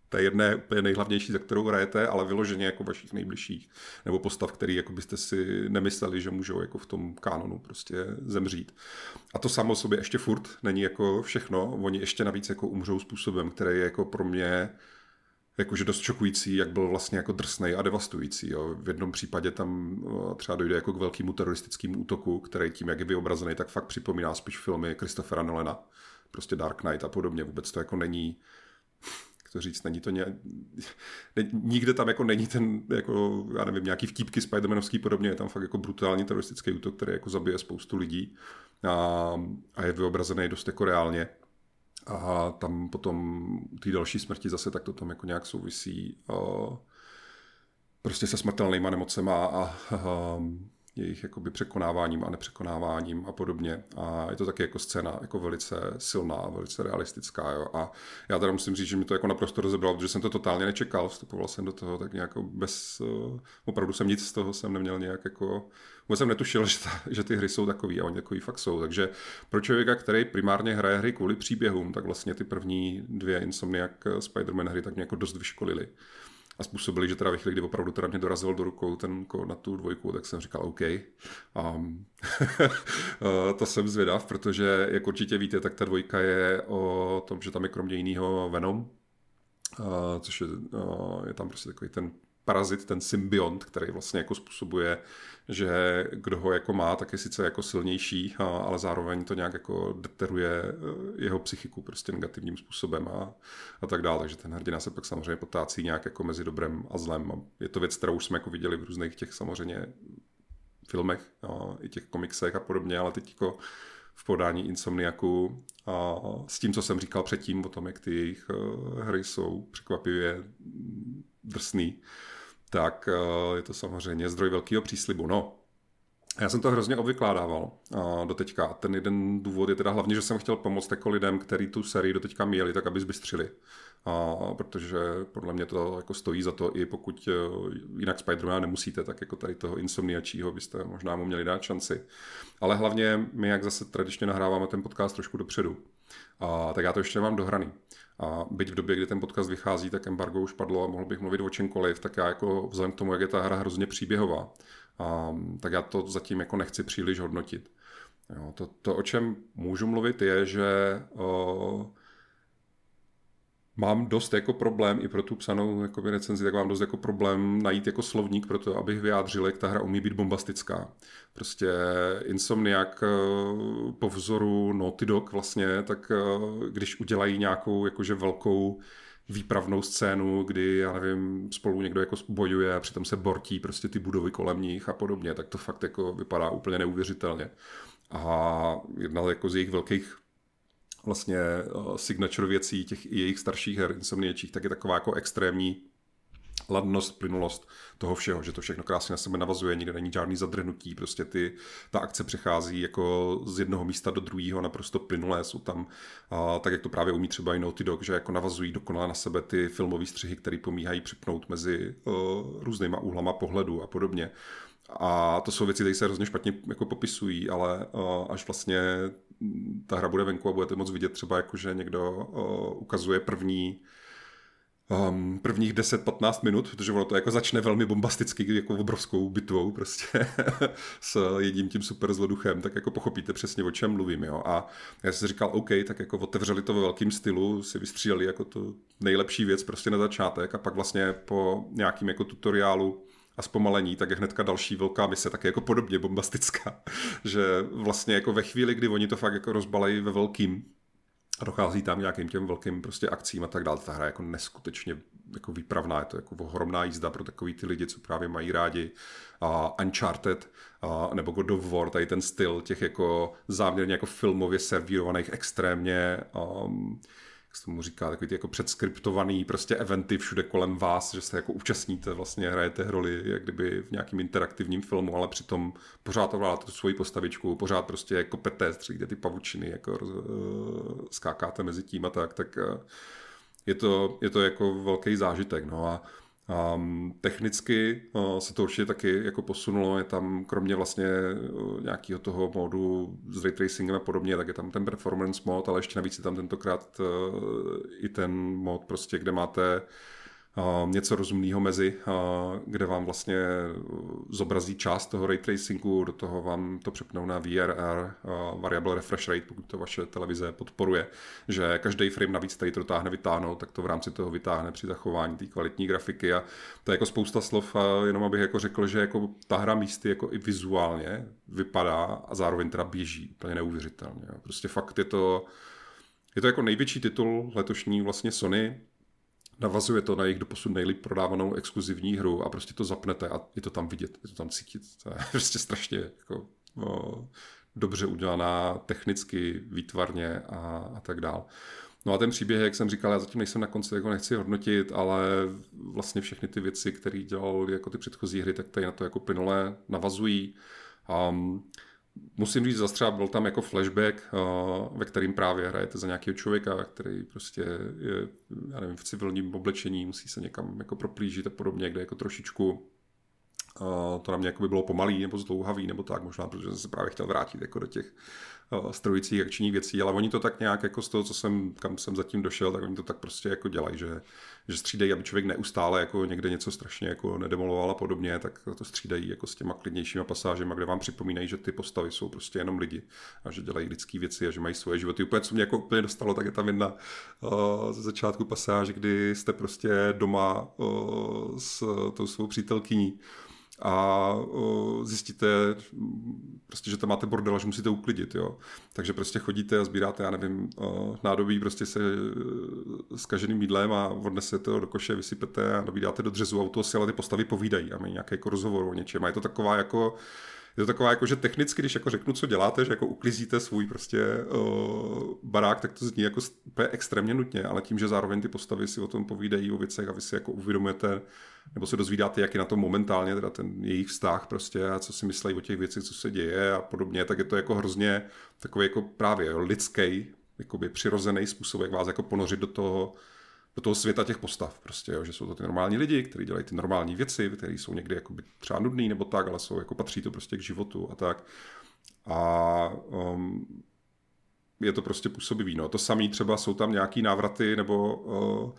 S1: té jedné úplně nejhlavnější, za kterou hrajete, ale vyloženě jako vašich nejbližších, nebo postav, který jako byste si nemysleli, že můžou jako v tom kanonu prostě zemřít. A to samo sobě ještě furt není jako všechno, oni ještě navíc jako umřou způsobem, který je jako pro mě jakože dost šokující, jak byl vlastně jako drsnej a devastující. Jo. V jednom případě tam třeba dojde jako k velkému teroristickému útoku, který tím, jak je vyobrazený, tak fakt připomíná spíš filmy Christophera Nolena, prostě Dark Knight a podobně. Vůbec to jako není jak to říct, není to ně, ne, nikde tam jako není ten, jako, já nevím, nějaký vtípky Spidermanovský podobně, je tam fakt jako brutální teroristický útok, který jako zabije spoustu lidí a, a je vyobrazený dost jako reálně. A tam potom ty další smrti zase tak to tam jako nějak souvisí uh, prostě se smrtelnýma nemocema a, a jejich jakoby překonáváním a nepřekonáváním a podobně. A je to taky jako scéna jako velice silná, velice realistická. Jo. A já teda musím říct, že mi to jako naprosto rozebralo, protože jsem to totálně nečekal. Vstupoval jsem do toho tak nějak bez... Uh, opravdu jsem nic z toho jsem neměl nějak jako... Vůbec jsem netušil, že, ta, že ty hry jsou takový a oni takový fakt jsou. Takže pro člověka, který primárně hraje hry kvůli příběhům, tak vlastně ty první dvě Insomniac Spider-Man hry tak mě jako dost vyškolili a způsobili, že teda ve chvíli, kdy opravdu teda mě dorazil do rukou ten kód na tu dvojku, tak jsem říkal OK. Um, to jsem zvědav, protože jak určitě víte, tak ta dvojka je o tom, že tam je kromě jiného Venom, uh, což je, uh, je tam prostě takový ten parazit, ten symbiont, který vlastně jako způsobuje, že kdo ho jako má, tak je sice jako silnější, ale zároveň to nějak jako deteruje eh, jeho psychiku prostě negativním způsobem a, a tak dále. Takže ten hrdina se pak samozřejmě potácí nějak jako mezi dobrem a zlem. Je to věc, kterou už jsme jako viděli v různých těch samozřejmě filmech, a i těch komiksech a podobně, ale teď jako v podání Insomniaku a s tím, co jsem říkal předtím o tom, jak ty jejich eh, hry jsou překvapivě drsný, tak eh, je to samozřejmě zdroj velkého příslibu. No, já jsem to hrozně obvykládával uh, do teďka. A ten jeden důvod je teda hlavně, že jsem chtěl pomoct jako lidem, kteří tu sérii do teďka měli, tak aby zbystřili. Uh, protože podle mě to jako stojí za to, i pokud uh, jinak Spider-Man nemusíte, tak jako tady toho insomniačího byste možná mu měli dát šanci. Ale hlavně my, jak zase tradičně nahráváme ten podcast trošku dopředu, uh, tak já to ještě mám dohraný. A byť v době, kdy ten podcast vychází, tak embargo už padlo a mohl bych mluvit o čemkoliv, tak já jako vzhledem k tomu, jak je ta hra hrozně příběhová, a, tak já to zatím jako nechci příliš hodnotit. Jo, to, to, o čem můžu mluvit, je, že mám dost jako problém i pro tu psanou jako recenzi, tak mám dost jako problém najít jako slovník pro to, abych vyjádřil, jak ta hra umí být bombastická. Prostě Insomniac eh, po vzoru Naughty Dog vlastně, tak eh, když udělají nějakou jakože velkou výpravnou scénu, kdy, já nevím, spolu někdo jako bojuje a přitom se bortí prostě ty budovy kolem nich a podobně, tak to fakt jako vypadá úplně neuvěřitelně. A jedna jako z jejich velkých vlastně uh, signature věcí těch i jejich starších her Insomniečích, tak je taková jako extrémní ladnost, plynulost toho všeho, že to všechno krásně na sebe navazuje, nikde není žádný zadrhnutí, prostě ty, ta akce přechází jako z jednoho místa do druhého naprosto plynulé, jsou tam, a, tak jak to právě umí třeba i Naughty Dog, že jako navazují dokonale na sebe ty filmové střihy, které pomíhají připnout mezi uh, různýma úhlama pohledu a podobně. A to jsou věci, které se hrozně špatně jako popisují, ale uh, až vlastně ta hra bude venku a budete moc vidět třeba jako, že někdo uh, ukazuje první um, prvních 10-15 minut, protože ono to jako začne velmi bombasticky, jako obrovskou bitvou prostě s jedním tím super zloduchem, tak jako pochopíte přesně, o čem mluvím, jo. A já jsem říkal, OK, tak jako otevřeli to ve velkým stylu, si vystříleli jako to nejlepší věc prostě na začátek a pak vlastně po nějakým jako tutoriálu a zpomalení, tak je hnedka další velká mise, tak jako podobně bombastická, že vlastně jako ve chvíli, kdy oni to fakt jako rozbalají ve velkým, a dochází tam nějakým těm velkým prostě akcím a tak dále. Ta hra je jako neskutečně jako výpravná, je to jako ohromná jízda pro takový ty lidi, co právě mají rádi uh, Uncharted uh, nebo God of War, tady ten styl těch jako záměrně jako filmově servírovaných extrémně um, se tomu říká, takový ty jako předskriptovaný prostě eventy všude kolem vás, že se jako účastníte, vlastně hrajete roli, jak kdyby v nějakým interaktivním filmu, ale přitom pořád ovládáte tu svoji postavičku, pořád prostě kopete, střílíte ty pavučiny, jako uh, skákáte mezi tím a tak, tak uh, je to, je to jako velký zážitek, no a Um, technicky uh, se to určitě taky jako posunulo, je tam kromě vlastně uh, nějakého toho módu s ray tracingem a podobně, tak je tam ten performance mod, ale ještě navíc je tam tentokrát uh, i ten mod prostě, kde máte něco rozumného mezi, kde vám vlastně zobrazí část toho ray tracingu, do toho vám to přepnou na VRR, variable refresh rate, pokud to vaše televize podporuje, že každý frame navíc, který to dotáhne vytáhnout, tak to v rámci toho vytáhne při zachování té kvalitní grafiky a to je jako spousta slov, jenom abych jako řekl, že jako ta hra místy jako i vizuálně vypadá a zároveň teda běží úplně neuvěřitelně. Prostě fakt je to, je to jako největší titul letošní vlastně Sony, navazuje to na jejich doposud nejlíp prodávanou exkluzivní hru a prostě to zapnete a je to tam vidět, je to tam cítit. To je prostě strašně jako, no, dobře udělaná technicky, výtvarně a, a tak dál. No a ten příběh, jak jsem říkal, já zatím nejsem na konci, jako nechci hodnotit, ale vlastně všechny ty věci, které dělal jako ty předchozí hry, tak tady na to jako plynule navazují. Um, musím říct, zastřeba byl tam jako flashback, uh, ve kterým právě hrajete za nějakého člověka, který prostě je, já nevím, v civilním oblečení, musí se někam jako proplížit a podobně, kde jako trošičku to na mě jako by bylo pomalý nebo zdlouhavý nebo tak možná, protože jsem se právě chtěl vrátit jako do těch Eh, strojících akčních věcí, ale oni to tak nějak jako z toho, co jsem, kam jsem zatím došel, tak oni to tak prostě jako dělají, že, že střídají, aby člověk neustále jako někde něco strašně jako nedemoloval a podobně, tak to střídají jako s těma klidnějšíma pasážemi, kde vám připomínají, že ty postavy jsou prostě jenom lidi a že dělají lidské věci a že mají svoje životy. Úplně, co mě jako úplně dostalo, tak je tam jedna uh, ze začátku pasáž, kdy jste prostě doma uh, s tou svou přítelkyní a zjistíte prostě, že tam máte bordel, že musíte uklidit, jo. Takže prostě chodíte a sbíráte, já nevím, nádobí prostě se uh, s kaženým jídlem a odnesete to do koše, vysypete a nabídáte do dřezu a u toho si ale ty postavy povídají a mají nějaký jako rozhovor o něčem. A je to taková jako je to taková jako, že technicky, když jako řeknu, co děláte, že jako uklízíte svůj prostě uh, barák, tak to zní jako úplně extrémně nutně, ale tím, že zároveň ty postavy si o tom povídají o věcech a vy si jako uvědomujete, nebo se dozvídáte, jak je na tom momentálně teda ten jejich vztah prostě a co si myslí o těch věcech, co se děje a podobně, tak je to jako hrozně takový jako právě lidský, jakoby přirozený způsob, jak vás jako ponořit do toho, do toho světa těch postav. Prostě, jo, že jsou to ty normální lidi, kteří dělají ty normální věci, které jsou někdy jakoby třeba nudný nebo tak, ale jsou jako patří to prostě k životu a tak. A um, je to prostě působivý. No. To samé třeba jsou tam nějaký návraty nebo uh,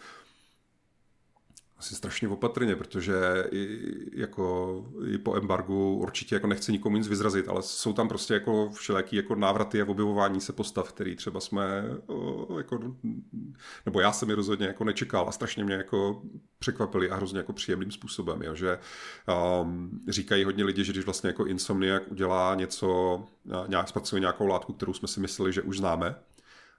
S1: asi strašně opatrně, protože i, jako, i po embargu určitě jako nechci nikomu nic vyzrazit, ale jsou tam prostě jako všelijaký jako návraty a objevování se postav, který třeba jsme jako, nebo já jsem je rozhodně jako nečekal a strašně mě jako překvapili a hrozně jako příjemným způsobem, jo, že um, říkají hodně lidi, že když vlastně jako Insomniac udělá něco, nějak zpracuje nějakou látku, kterou jsme si mysleli, že už známe,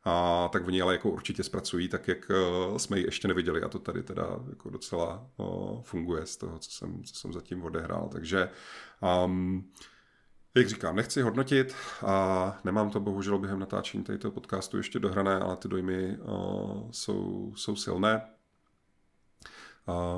S1: a tak oni ale jako určitě zpracují tak, jak eh, jsme ji ještě neviděli a to tady teda jako docela uh, funguje z toho, co jsem, co jsem zatím odehrál, takže um, jak říkám, nechci hodnotit a nemám to bohužel během natáčení tohoto podcastu ještě dohrané, ale ty dojmy uh, jsou, jsou silné.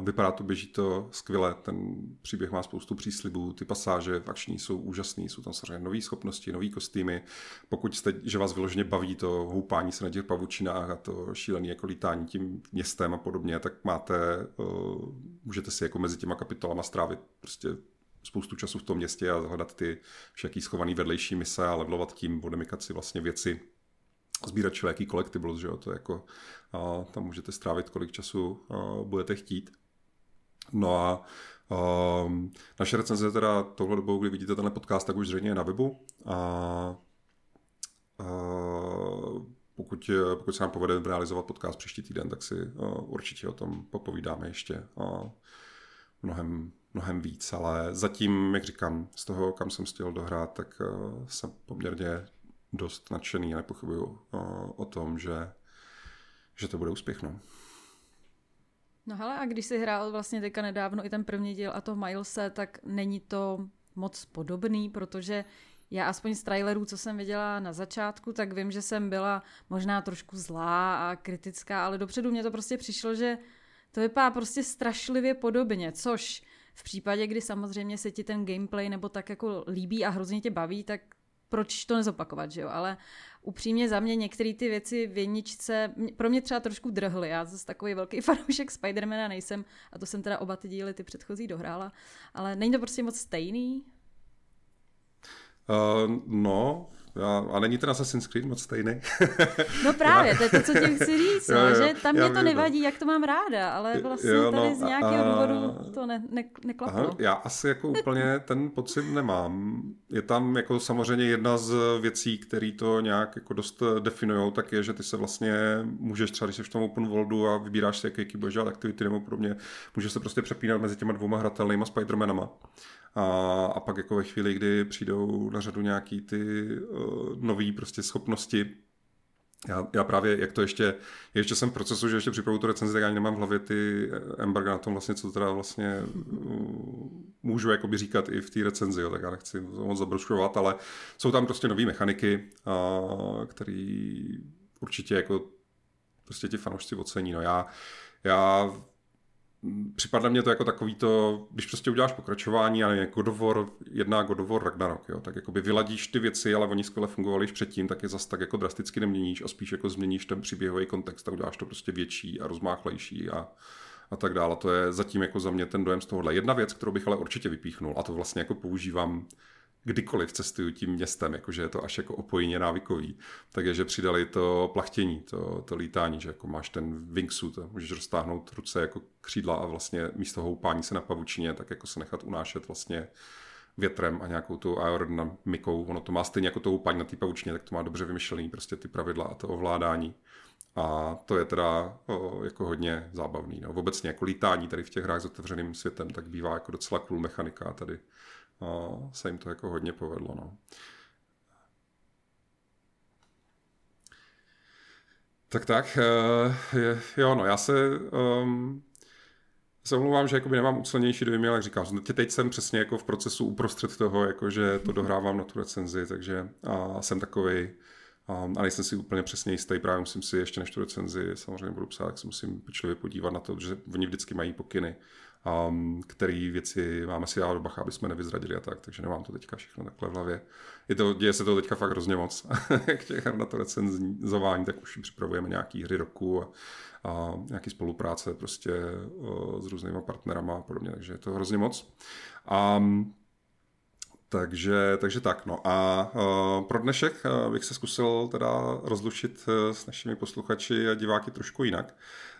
S1: Vypadá to, běží to skvěle, ten příběh má spoustu příslibů, ty pasáže v akční jsou úžasné, jsou tam samozřejmě nové schopnosti, nové kostýmy. Pokud jste, že vás vyloženě baví to houpání se na těch pavučinách a to šílené jako lítání tím městem a podobně, tak máte, můžete si jako mezi těma kapitolama strávit prostě spoustu času v tom městě a hledat ty všaký schovaný vedlejší mise a levelovat tím, odemykat si vlastně věci, sbírat všelijaký collectibles, že jo, to jako, a tam můžete strávit kolik času a, budete chtít. No a um, naše recenze teda tohle dobou, kdy vidíte tenhle podcast, tak už zřejmě je na webu a, a pokud, pokud se nám povede realizovat podcast příští týden, tak si uh, určitě o tom popovídáme ještě uh, mnohem, mnohem víc, ale zatím, jak říkám, z toho, kam jsem chtěl dohrát, tak uh, jsem poměrně dost nadšený a nepochybuju o, o tom, že, že to bude úspěch. No.
S3: No hele, a když jsi hrál vlastně teďka nedávno i ten první díl a to Milese, tak není to moc podobný, protože já aspoň z trailerů, co jsem viděla na začátku, tak vím, že jsem byla možná trošku zlá a kritická, ale dopředu mě to prostě přišlo, že to vypadá prostě strašlivě podobně, což v případě, kdy samozřejmě se ti ten gameplay nebo tak jako líbí a hrozně tě baví, tak proč to nezopakovat, že jo? Ale upřímně za mě některé ty věci v jedničce pro mě třeba trošku drhly. Já zase takový velký fanoušek Spidermana nejsem a to jsem teda oba ty díly, ty předchozí dohrála. Ale není to prostě moc stejný?
S1: Uh, no, já, a není ten Assassin's Creed moc stejný?
S3: no právě, to je to, co tím chci říct, jo, no, jo, že tam mě to nevadí, jak to mám ráda, ale vlastně jo, no, tady z nějakého a, důvodu to ne, ne, neklaplo. Aha,
S1: já asi jako úplně ten pocit nemám. Je tam jako samozřejmě jedna z věcí, které to nějak jako dost definují, tak je, že ty se vlastně můžeš třeba, když jsi v tom open worldu a vybíráš si, jaký budeš dělat aktivity nebo podobně, můžeš se prostě přepínat mezi těma dvouma hratelnýma Spidermanama. A, a pak jako ve chvíli, kdy přijdou na řadu nějaký ty uh, nové prostě schopnosti, já, já právě, jak to ještě, ještě jsem v procesu, že ještě připravu tu recenzi, tak ani nemám v hlavě ty embarga na tom vlastně, co teda vlastně mm, můžu jakoby říkat i v té recenzi, jo, tak já nechci moc zabrušovat, ale jsou tam prostě nové mechaniky, a, který určitě jako prostě ti fanoušci ocení. No já, já připadne mě to jako takový to, když prostě uděláš pokračování a God of War 1 God of War Ragnarok, jo, tak jakoby vyladíš ty věci, ale oni skvěle fungovali již předtím, tak je zas tak jako drasticky neměníš a spíš jako změníš ten příběhový kontext a uděláš to prostě větší a rozmáchlejší a, a tak dále. To je zatím jako za mě ten dojem z tohohle. Jedna věc, kterou bych ale určitě vypíchnul a to vlastně jako používám kdykoliv cestuju tím městem, jakože je to až jako opojně návykový, tak je, že přidali to plachtění, to, to lítání, že jako máš ten wingsuit, můžeš roztáhnout ruce jako křídla a vlastně místo houpání se na pavučině, tak jako se nechat unášet vlastně větrem a nějakou tou aerodynamikou. Ono to má stejně jako to houpání na té pavučině, tak to má dobře vymyšlený prostě ty pravidla a to ovládání. A to je teda o, jako hodně zábavný. No. Obecně jako lítání tady v těch hrách s otevřeným světem, tak bývá jako docela cool mechanika tady a se jim to jako hodně povedlo. No. Tak tak, eh, jo, no já se, um, se omlouvám, že jakoby nemám ucelenější dojmy, ale jak říkám, teď jsem přesně jako v procesu uprostřed toho, jako že to dohrávám na tu recenzi, takže a jsem takový um, a nejsem si úplně přesně jistý, právě musím si ještě než tu recenzi samozřejmě budu psát, tak se musím pečlivě podívat na to, že oni vždycky mají pokyny um, který věci máme si dát do bacha, aby jsme nevyzradili a tak, takže nemám to teďka všechno takhle v hlavě. Je to, děje se to teďka fakt hrozně moc. Jak těch na to recenzování, tak už připravujeme nějaký hry roku a, a nějaký spolupráce prostě o, s různýma partnerama a podobně, takže je to hrozně moc. Um, takže, takže tak, no a uh, pro dnešek uh, bych se zkusil teda rozlušit uh, s našimi posluchači a diváky trošku jinak.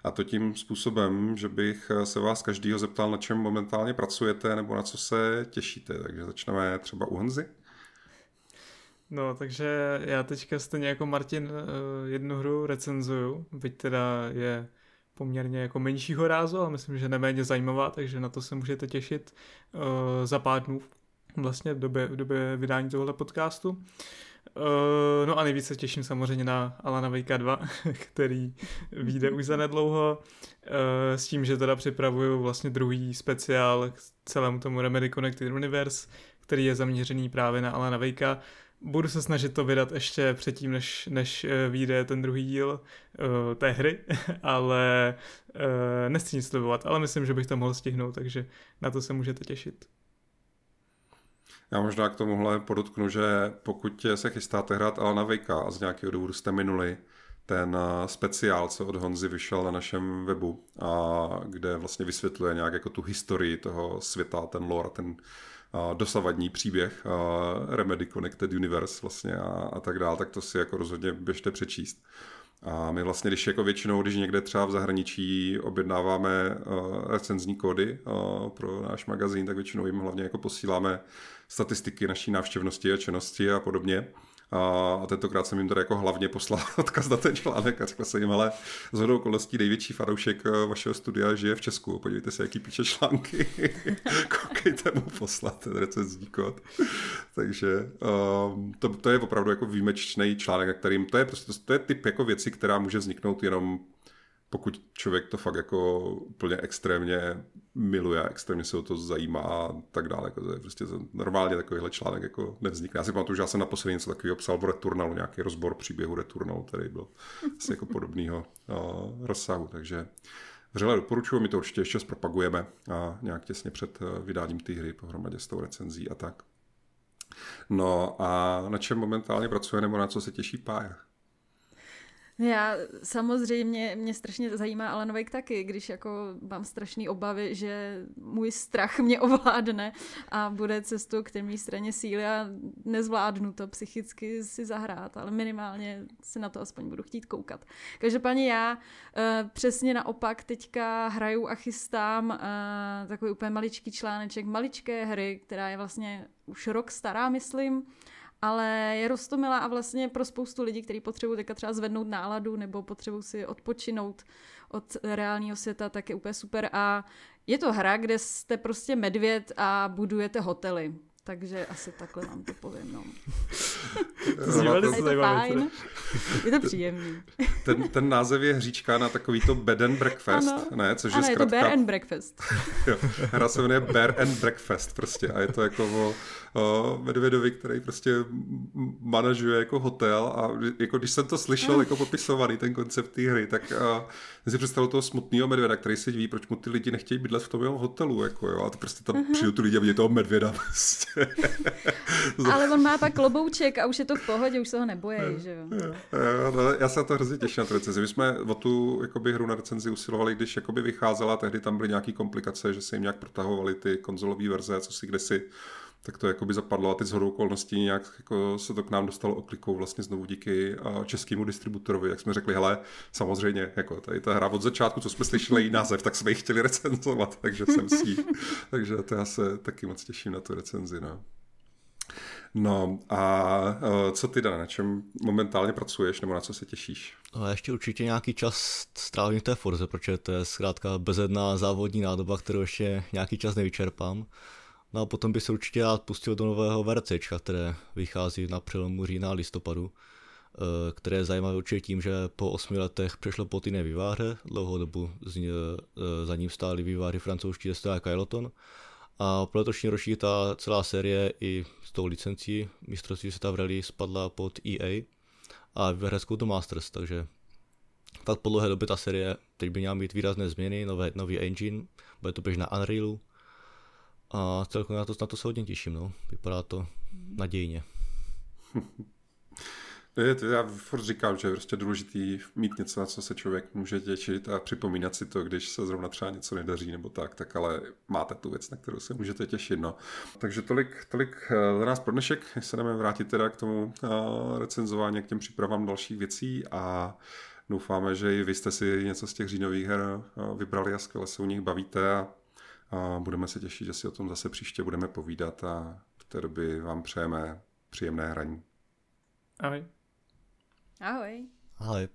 S1: A to tím způsobem, že bych se vás každýho zeptal, na čem momentálně pracujete nebo na co se těšíte. Takže začneme třeba u Honzy.
S4: No, takže já teďka stejně jako Martin jednu hru recenzuju, byť teda je poměrně jako menšího rázu, ale myslím, že neméně zajímavá, takže na to se můžete těšit za pár dnů vlastně v době, v době vydání tohoto podcastu. Uh, no a nejvíce se těším samozřejmě na Alana Vejka 2, který vyjde už za nedlouho, uh, s tím, že teda připravuju vlastně druhý speciál k celému tomu Remedy Connected Universe, který je zaměřený právě na Alana Vejka. Budu se snažit to vydat ještě předtím, než, než eh, vyjde ten druhý díl uh, té hry, ale uh, nechci nic slibovat, ale myslím, že bych to mohl stihnout, takže na to se můžete těšit.
S1: Já možná k tomuhle podotknu, že pokud se chystáte hrát Alana Vejka a z nějakého důvodu jste minuli ten eh, speciál, co od Honzy vyšel na našem webu, a kde vlastně vysvětluje nějak jako tu historii toho světa, ten lore, ten eh, dosavadní příběh eh, Remedy Connected Universe vlastně a, a tak dále, tak to si jako rozhodně běžte přečíst. A my vlastně, když jako většinou, když někde třeba v zahraničí objednáváme uh, recenzní kódy uh, pro náš magazín, tak většinou jim hlavně jako posíláme statistiky naší návštěvnosti a činnosti a podobně. A tentokrát jsem jim tady jako hlavně poslal odkaz na ten článek a řekl jsem jim, ale z hodou okolností největší fanoušek eh, vašeho studia žije v Česku. Podívejte se, jaký píše články. Koukejte mu poslat ten recenzní kód. Takže um, to, to, je opravdu jako výjimečný článek, na kterým to je prostě to je typ jako věci, která může vzniknout jenom pokud člověk to fakt jako úplně extrémně miluje, extrémně se o to zajímá a tak dále. Jako to je prostě normálně takovýhle článek jako nevznikne. Já si pamatuju, že já jsem naposledy něco takového psal v Returnalu, nějaký rozbor příběhu Returnalu, který byl asi jako podobného uh, rozsahu, takže vřele doporučuji, my to určitě ještě zpropagujeme a nějak těsně před vydáním té hry pohromadě s tou recenzí a tak. No a na čem momentálně pracuje nebo na co se těší Pája?
S3: Já samozřejmě, mě strašně zajímá Alan Wake taky, když jako mám strašné obavy, že můj strach mě ovládne a bude cestou k té mý straně síly a nezvládnu to psychicky si zahrát, ale minimálně si na to aspoň budu chtít koukat. Každopádně já uh, přesně naopak teďka hraju a chystám uh, takový úplně maličký článeček maličké hry, která je vlastně už rok stará, myslím, ale je rostomilá a vlastně pro spoustu lidí, kteří potřebují teďka třeba zvednout náladu nebo potřebují si odpočinout od reálného světa, tak je úplně super. A je to hra, kde jste prostě medvěd a budujete hotely. Takže asi takhle vám to povím, no.
S4: to je to
S3: fajn. Je to příjemný.
S1: Ten, ten název je hříčka na takový to bed and breakfast, ano. ne? Což
S3: ano,
S1: je,
S3: zkrátka... je to bear and breakfast.
S1: jo, hra se jmenuje Bear and Breakfast prostě a je to jako o, o medvědovi, který prostě manažuje jako hotel a jako když jsem to slyšel jako popisovaný ten koncept té hry, tak a, si představil toho smutného medvěda, který si ví, proč mu ty lidi nechtějí bydlet v tom jeho hotelu, jako jo, a to prostě tam uh-huh. přijdu ty lidi a vidí toho medvěda prostě.
S3: Ale on má pak klobouček a už je to v pohodě, už se ho nebojí, že jo.
S1: jo no, já se na to hrozně těším na tu recenzi. My jsme o tu jakoby, hru na recenzi usilovali, když jakoby vycházela, tehdy tam byly nějaké komplikace, že se jim nějak protahovaly ty konzolové verze, co si kdysi tak to jakoby zapadlo a teď z okolností nějak jako se to k nám dostalo oklikou vlastně znovu díky českému distributorovi, jak jsme řekli, hele, samozřejmě, jako tady ta hra od začátku, co jsme slyšeli její název, tak jsme ji chtěli recenzovat, takže jsem si takže to já se taky moc těším na tu recenzi, no. No a co ty, Dana, na čem momentálně pracuješ nebo na co se těšíš?
S2: No, ještě určitě nějaký čas strávím v té Forze, protože to je zkrátka bezedná závodní nádoba, kterou ještě nějaký čas nevyčerpám. No a potom by se určitě rád pustil do nového VRCčka, které vychází na přelomu října a listopadu, eh, které je zajímavé určitě tím, že po osmi letech přešlo po jiné výváře, dlouhou dobu eh, za ním stály výváry francouzští Destiny a Kyloton. A pro letošní ročník ta celá série i s tou licencí mistrovství světa v rally spadla pod EA a v Hřecku to Masters, takže tak po dlouhé době ta série teď by měla mít výrazné změny, nové, nový engine, bude to běž na Unrealu, a celkově na to, na to se hodně těším, no. Vypadá to nadějně.
S1: Já furt říkám, že je prostě důležitý mít něco, na co se člověk může těšit a připomínat si to, když se zrovna třeba něco nedaří nebo tak, tak ale máte tu věc, na kterou se můžete těšit. No. Takže tolik, tolik eh, za nás pro dnešek. Se jdeme vrátit teda k tomu uh, recenzování, k těm přípravám dalších věcí a doufáme, že i vy jste si něco z těch říjnových her uh, vybrali a skvěle se u nich bavíte a a budeme se těšit, že si o tom zase příště budeme povídat a v té době vám přejeme příjemné hraní.
S4: Ahoj.
S3: Ahoj.
S2: Ahoj.